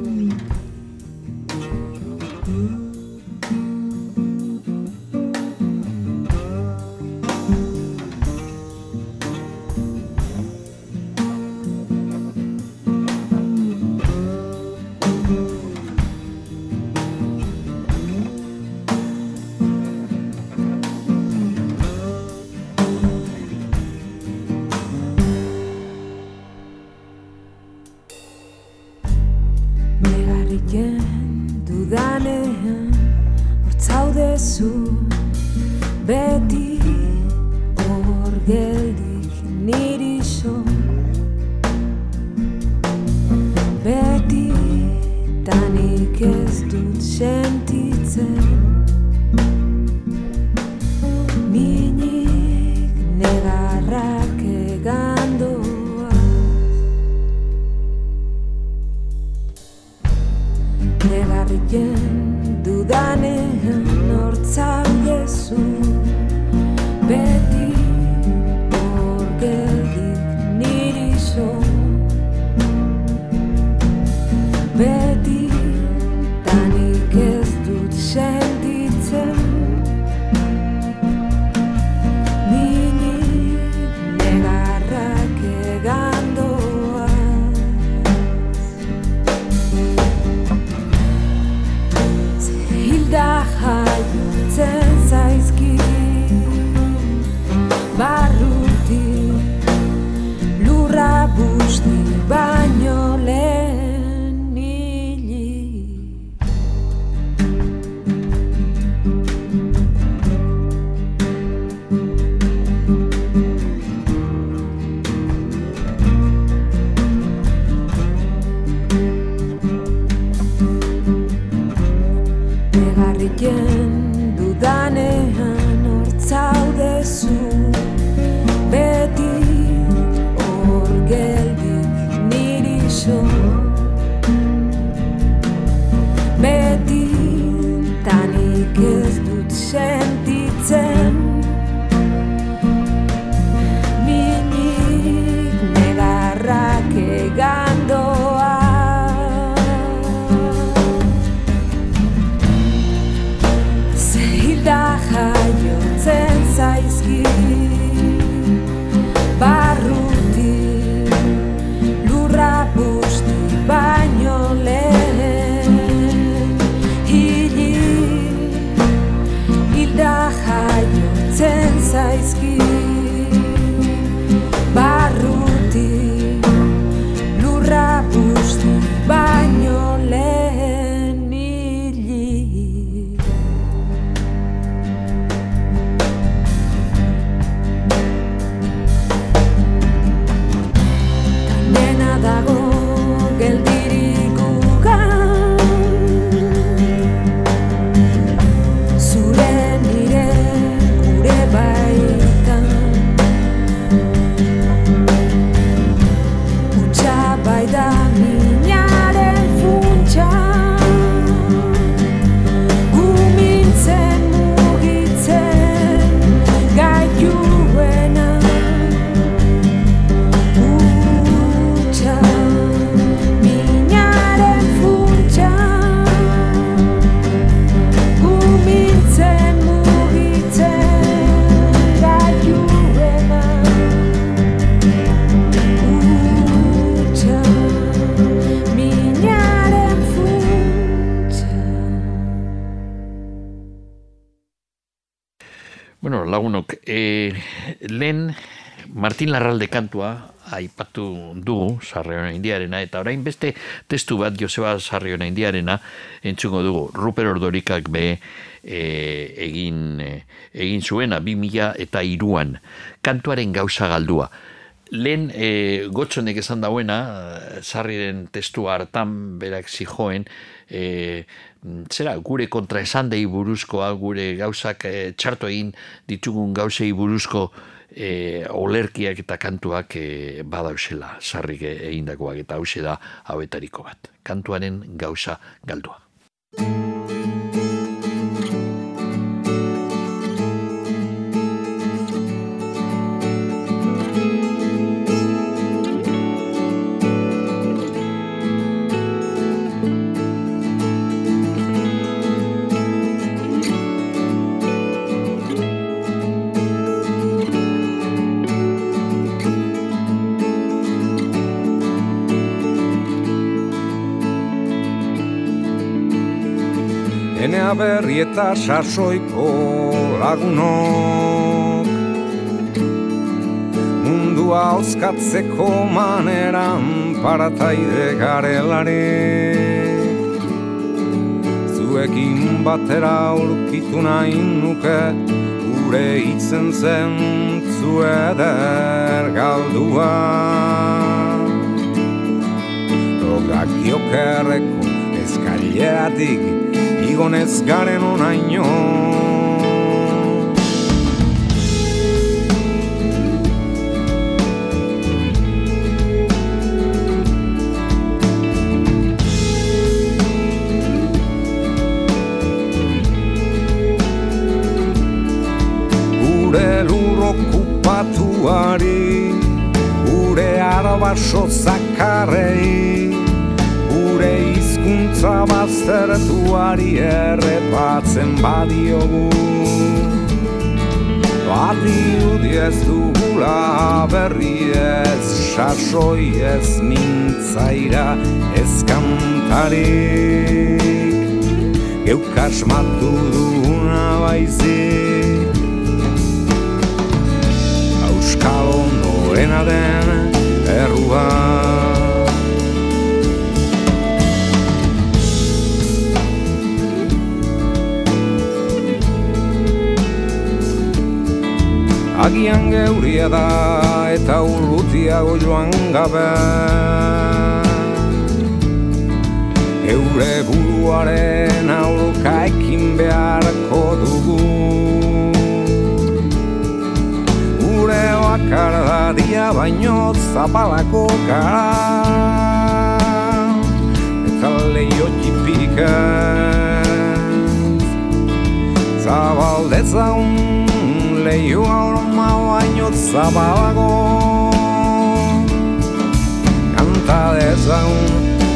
Martin Larralde kantua aipatu dugu Sarriona Indiarena eta orain beste testu bat Joseba Sarriona Indiarena entzungo dugu. Ruper Ordorikak be e, egin e, egin zuena 2000 eta iruan kantuaren gauza galdua. Lehen e, gotxonek esan dauena sarriren testu hartan berak zijoen e, zera, gure kontra esan dei buruzkoa, gure gauzak e, txarto egin ditugun gauzei buruzko e, olerkiak eta kantuak e, badausela sarrik egindakoak eta hause da hauetariko bat. Kantuaren gauza galdua. Berri eta sasoiko lagunok. Mundua oskatzeko maneran parataide garelarik Zuekin batera aurkitu nahi nuke Ure hitzen zen zueder galdua. Logak jokerreko eskaileatik igonez garen onaino Gure lur okupatuari Gure arabaso zakarrei Gure hizkuntza baztertuari errepatzen badiogu. Badirudi ez dugula berri ez sasoi ez mintzaira ez kantarik Geuk asmatu duguna baizik. Auskalo norena den errua Agian geuria da eta urrutiago joan gabe. Geure buruaren aurka ekin beharko dugu. Gure bakardadia baino zapalako gara. Eta leio txipik ez Zabaldetzaun leio aurma baino zabalago Kanta dezaun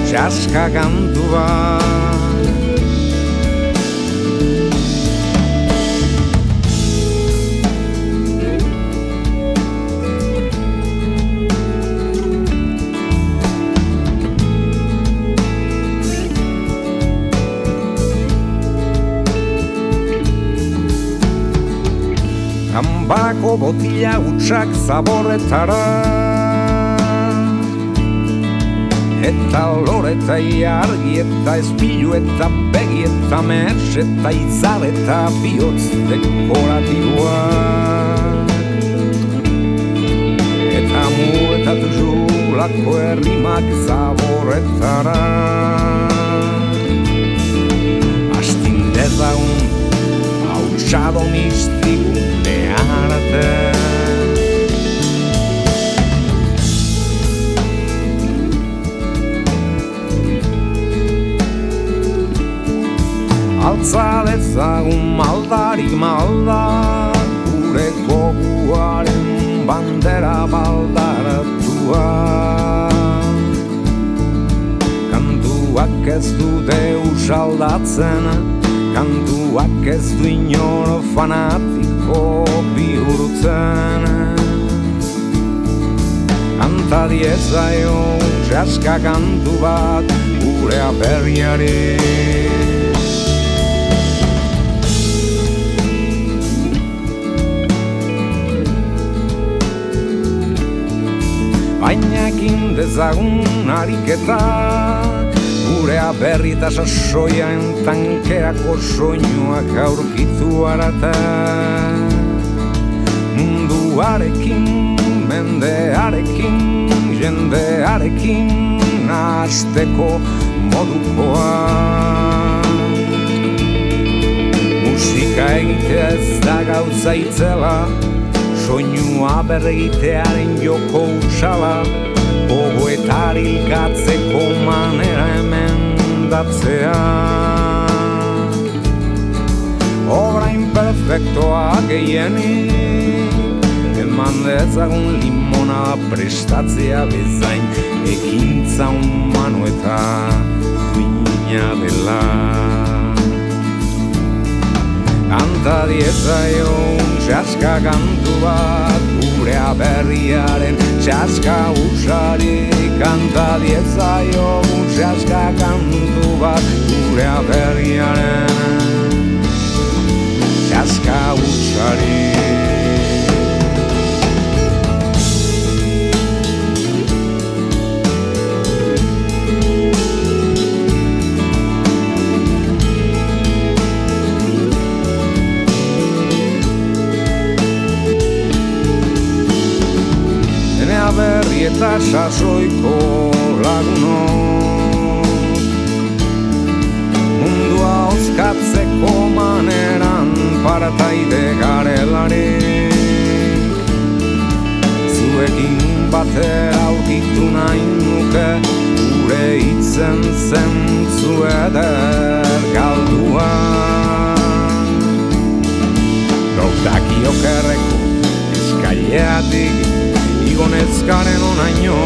txaska kantu bat Kanbarako botila utxak zaborretara Eta lore eta argi eta espilu eta begi eta mers eta izar eta bihotz dekoratiboa. Eta mu eta tuzulako errimak zaborretara Astin dezaun hautsado mistiku neharate Altza dezagun maldarik malda Gure goguaren bandera baldaratua Kantuak ez dute usaldatzen Kantuak ez du inor fanatiko asko bihurtzen Anta ez zaio jaska kantu bat gure aperriari. Baina ekin dezagun ariketa Gure aberri eta sasoian tankerako soinuak aurkitu aratak Munduarekin, mendearekin, jendearekin Nasteko modukoa. Musika egitea ez da gauza itzela Soinua berregitearen joko usala Gogoetar hilgatzeko manera hemen datzea. Obra imperfektoa gehienik Eman dezagun limona prestatzea bezain Ekintza humano eta duina dela. Kanta diezaio txaska kantu bat Gure berriaren txaska usari. Kanta diezaio txaska kantu bat Gure berriaren txaska usari eta sasoiko laguno. Mundua oskatzeko maneran parataide garelari. Zuekin batera aurkitu nahi nuke Gure itzen zentzu eder galdua. Gaudaki okerreko eskaileatik Igonezkaren onaino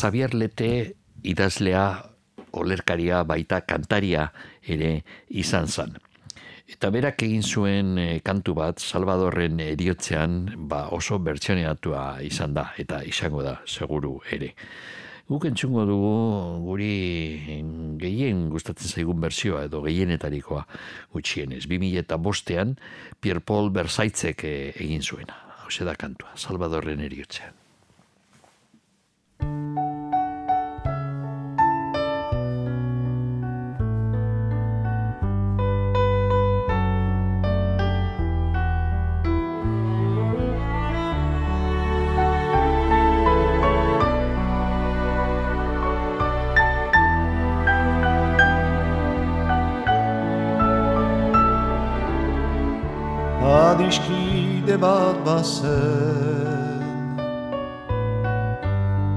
Xavier Lete idazlea, olerkaria, baita kantaria ere izan zen. Eta berak egin zuen eh, kantu bat, Salvadorren eriotzean, ba oso bertsioneatua izan da, eta izango da, seguru ere. Guk entzungo dugu guri gehien gustatzen zaigun bersioa edo gehienetarikoa gutxienez. 2000 eta bostean Pierre Paul Bersaitzek eh, egin zuena. Hau da kantua, Salvadorren eriotzean. Adiskide bat bazen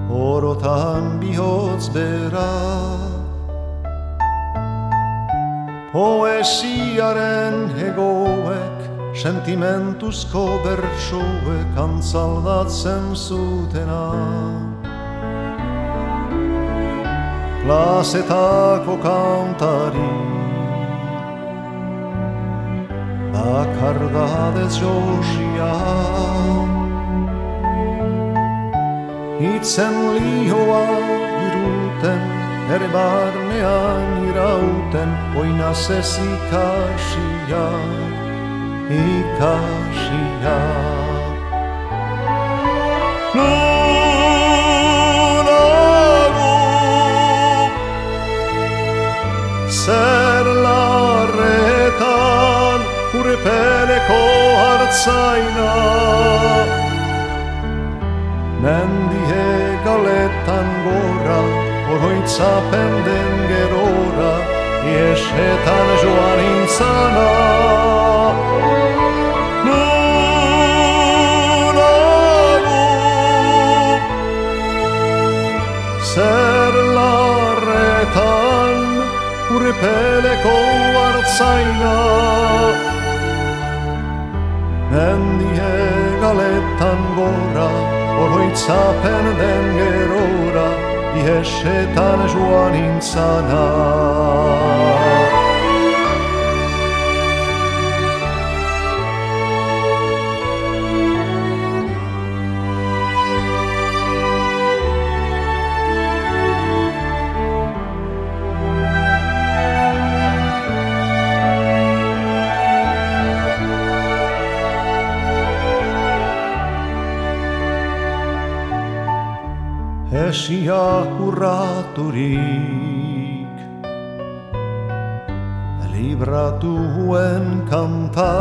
Orotan bihotz bera Poesiaren hegoek Sentimentuzko bertsoek Antzaldatzen zutena Klasetako kantari bakardadez josia Itzen lioa iruten, ere barnean irauten Oinaz ez ikasia, ikasia. Nunago Zer larretan urpeleko hartzaina Mendie galetan gora, oroitzapen den gerora Iesetan joan intzana. Nunago Zer larretan urpeleko hartzaina Mendie galetan gora, oroitzapen den gerora, Iesetan joan intzana. Esia urraturik. Libratuen kanta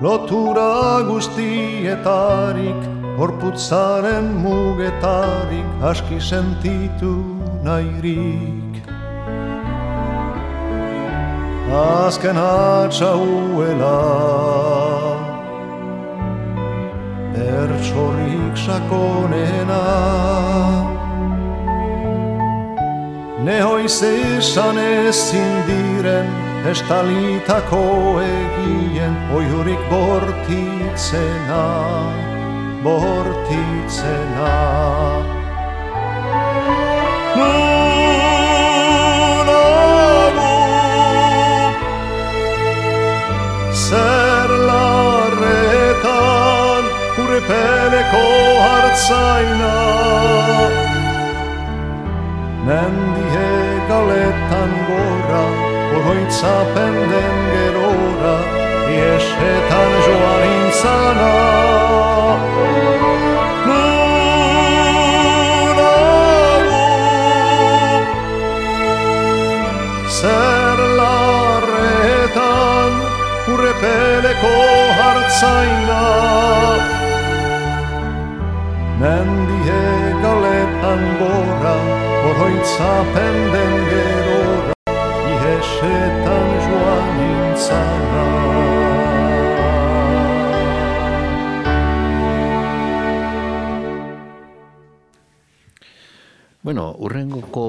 Lotura guztietarik, horputzaren mugetarik, aski sentitu nahirik. Azken atxauela, bertsorik sakonena, Nehoiz esan ezin diren estalitako egien oiurik bortitzena, bortitzena. Nun agu, zer urepeleko hartzaina, Mendie galetan gora, oroitzapen den gerora, iesetan joan intzana. Nun agu, zer larretan, urrepeleko hartzaina. Mendie galetan gora, oroitzapen den gerora, iesetan joan intzana. Bueno, urrengoko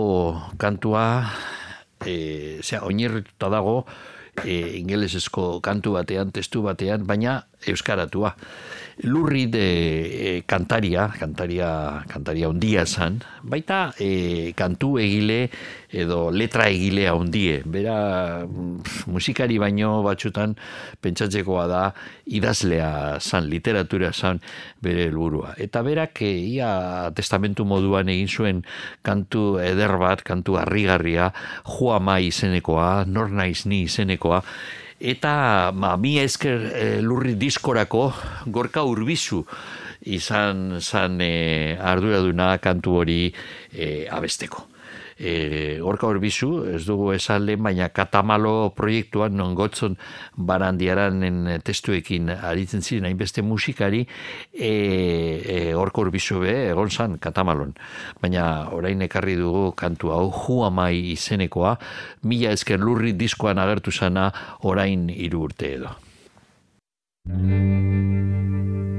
kantua, e, zera, oinirrituta dago, e, ingelesezko kantu batean, testu batean, baina euskaratua. Lurri de e, kantaria, kantaria, kantaria ondia zan, baita e, kantu egile edo letra egilea ondie. Bera musikari baino batzutan pentsatzekoa da idazlea zan, literatura zan bere helburua. Eta berak e, ia testamentu moduan egin zuen kantu eder bat, kantu harrigarria, joa mai izenekoa, nor naiz ni izenekoa, eta ma, mi esker e, lurri diskorako gorka urbizu izan zan e, arduraduna kantu hori e, abesteko. E, gorka urbizu, ez dugu esan lehen, baina katamalo proiektuan non gotzon barandiaranen testuekin aritzen ziren hainbeste musikari e, e, gorka urbizu be, egon zan katamalon. Baina orain ekarri dugu kantu hau juamai izenekoa, mila esker lurri diskoan agertu zana orain hiru urte edo. Batzutan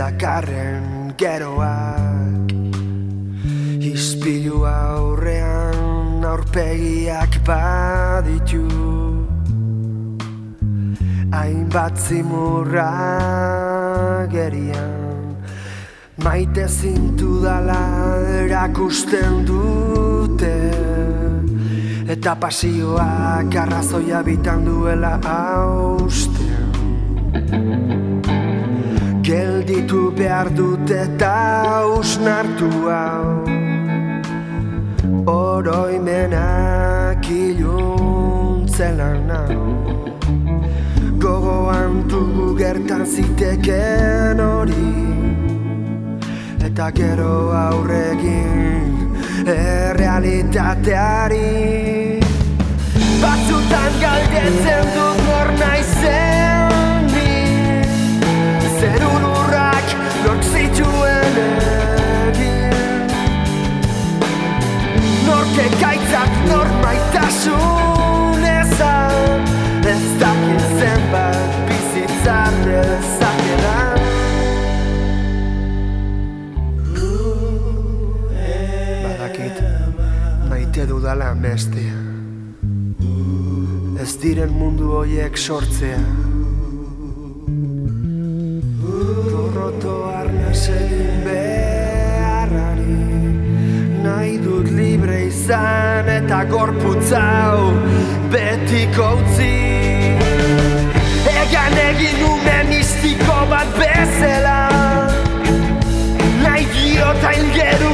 dakarren geroak. Ispilu aurrean aurpegiak baditu. Hainbat zimurra gerian. Maite zintu dala erakusten dute. Eta pasioak arrazoia bitan duela hausten Gelditu behar dute eta usnartu hau. Oroimenak iluntzela nau gogoan dugu gertan ziteken hori. Eta gero aurregin errealitateari. Batzutan galdetzen dut nor naizen to an here Norke gaitzak normaitasun ezan Ez dakit zenbat bizitzan dezakeran Badakit maite dudala mestea Ez diren mundu hoiek sortzea. Izan eta gorputzau betiko utzi Egan egin ume mistiko bat bezala Nahi diot aingeru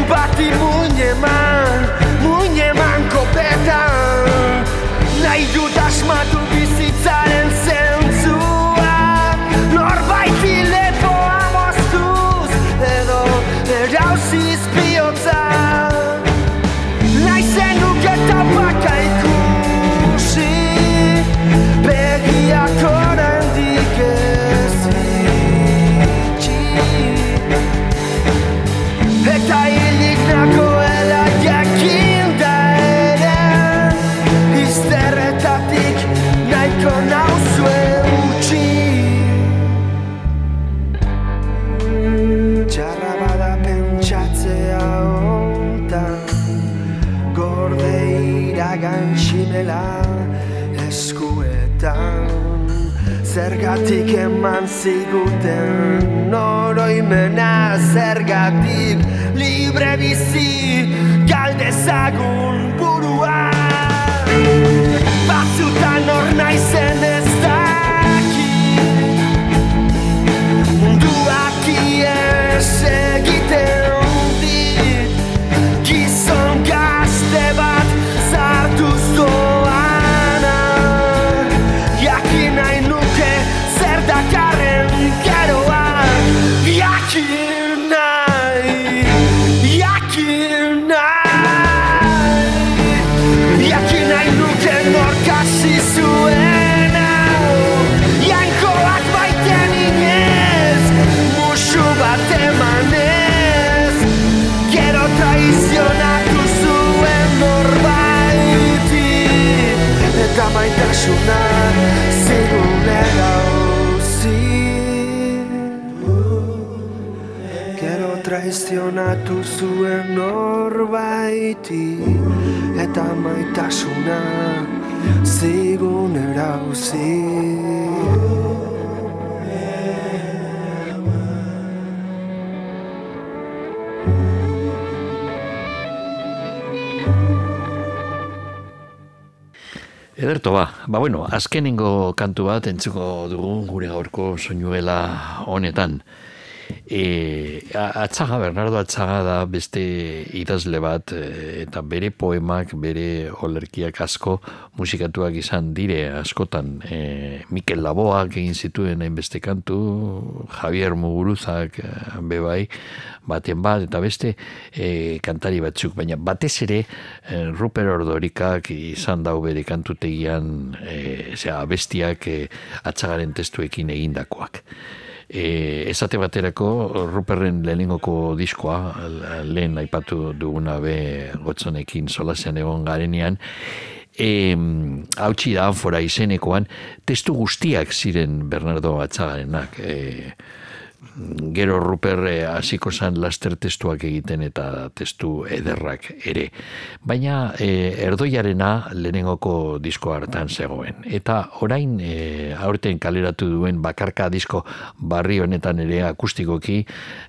ziguten oroimena Zergatik libre bizi galdezagun Eta maitasuna zigunera uzi Gero traizionatu zuen norbaiti Eta maitasuna zigunera uzi Ederto ba, ba bueno, azkenengo kantu bat entzuko dugu gure gaurko soinuela honetan. E, atzaga, Bernardo Atzaga da beste idazle bat e, eta bere poemak, bere olerkiak asko musikatuak izan dire askotan. E, Mikel Laboak egin zituen hainbeste kantu, Javier Muguruzak e, bebai, baten bat, eta beste e, kantari batzuk, baina batez ere e, Ruper Ordorikak izan dau bere kantutegian e, zera, bestiak e, atzagaren testuekin egindakoak. E, esate baterako Ruperren lehenengoko diskoa lehen aipatu duguna be gotzonekin solasean egon garenean. E, hautsi da anfora izenekoan testu guztiak ziren Bernardo Atzagarenak e, gero Ruper eh, hasiko zan laster testuak egiten eta testu ederrak ere. Baina e, erdoiarena lehenengoko disko hartan zegoen. Eta orain e, aurten kaleratu duen bakarka disko barri honetan ere akustikoki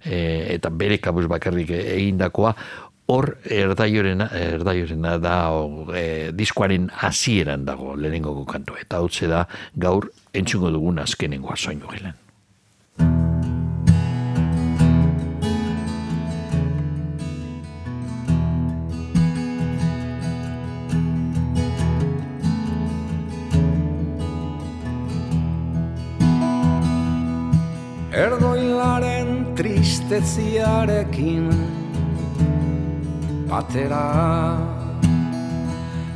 e, eta bere kabuz bakarrik egindakoa hor erdaiorena, erdaiorena da o, e, diskoaren hasieran dago lehenengoko kantu. Eta hau da gaur entzungo dugun azkenengoa soinu gelan. Tristeziarekin Batera.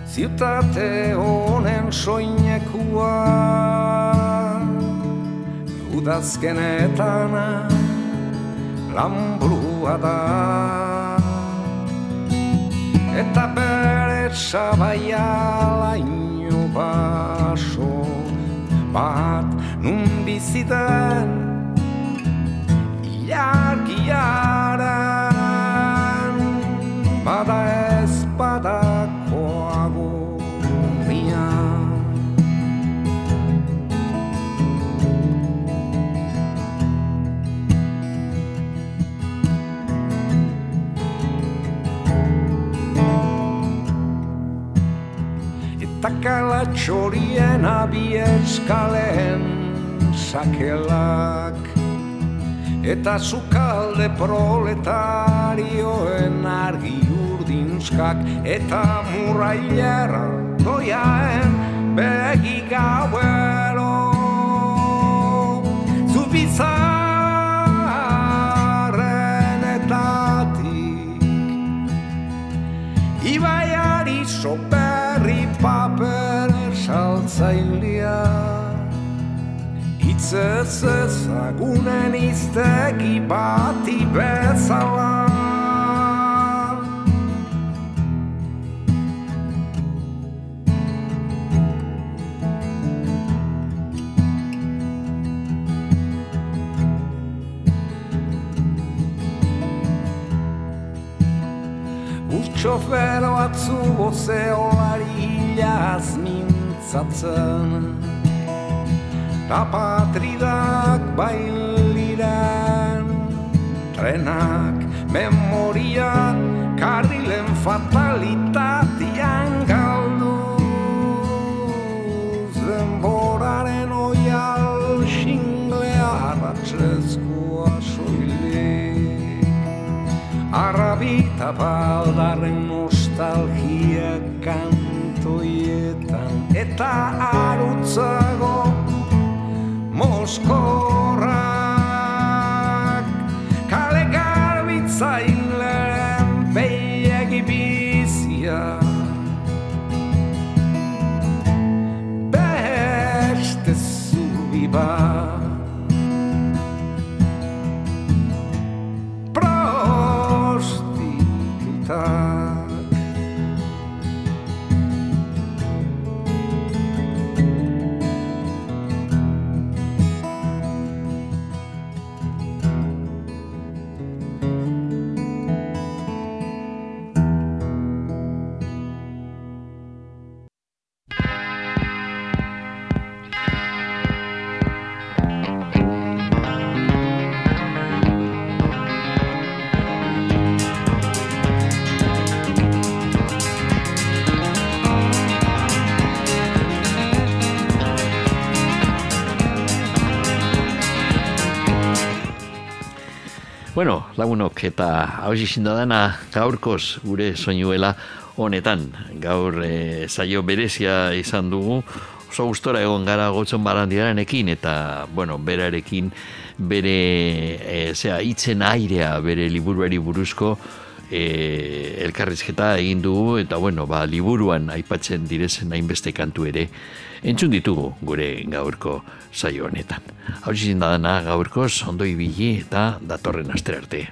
Ziutate honen soinekua Udazkenetan Lambrua da. Eta bere txabaia laino baso Bat nun biziten ilargiaran Bada ez badako agurrian Eta kalatxorien abietz kalen sakelak eta zukalde proletarioen argi urdinskak eta murrailera doiaen begi gauero. Zubizarren etatik ibaiari soperri paper saltzailea Itzez ezagunen iztegi bati bezala. Urtsofero atzu bozeolari hilaz mintzatzen Ta patridak bailiren Trenak, memoriak, karrilen fatalitatean galduz Denboraren oial xinglea arratxezkoa soilik. Arrabita baldarren nostalgia kantoietan Eta arutzago Moscow. Lagunok eta hau da dana gaurkoz gure soinuela honetan. Gaur e, saio berezia izan dugu, oso gustora egon gara gotzon barandiaranekin eta, bueno, berarekin bere, e, zera, itzen airea bere liburuari buruzko e, elkarrizketa egin dugu eta, bueno, ba, liburuan aipatzen direzen hainbeste kantu ere entzun ditugu gure gaurko saio honetan. Hau zizindadana gaurkoz, ondo ibili eta datorren astre arte.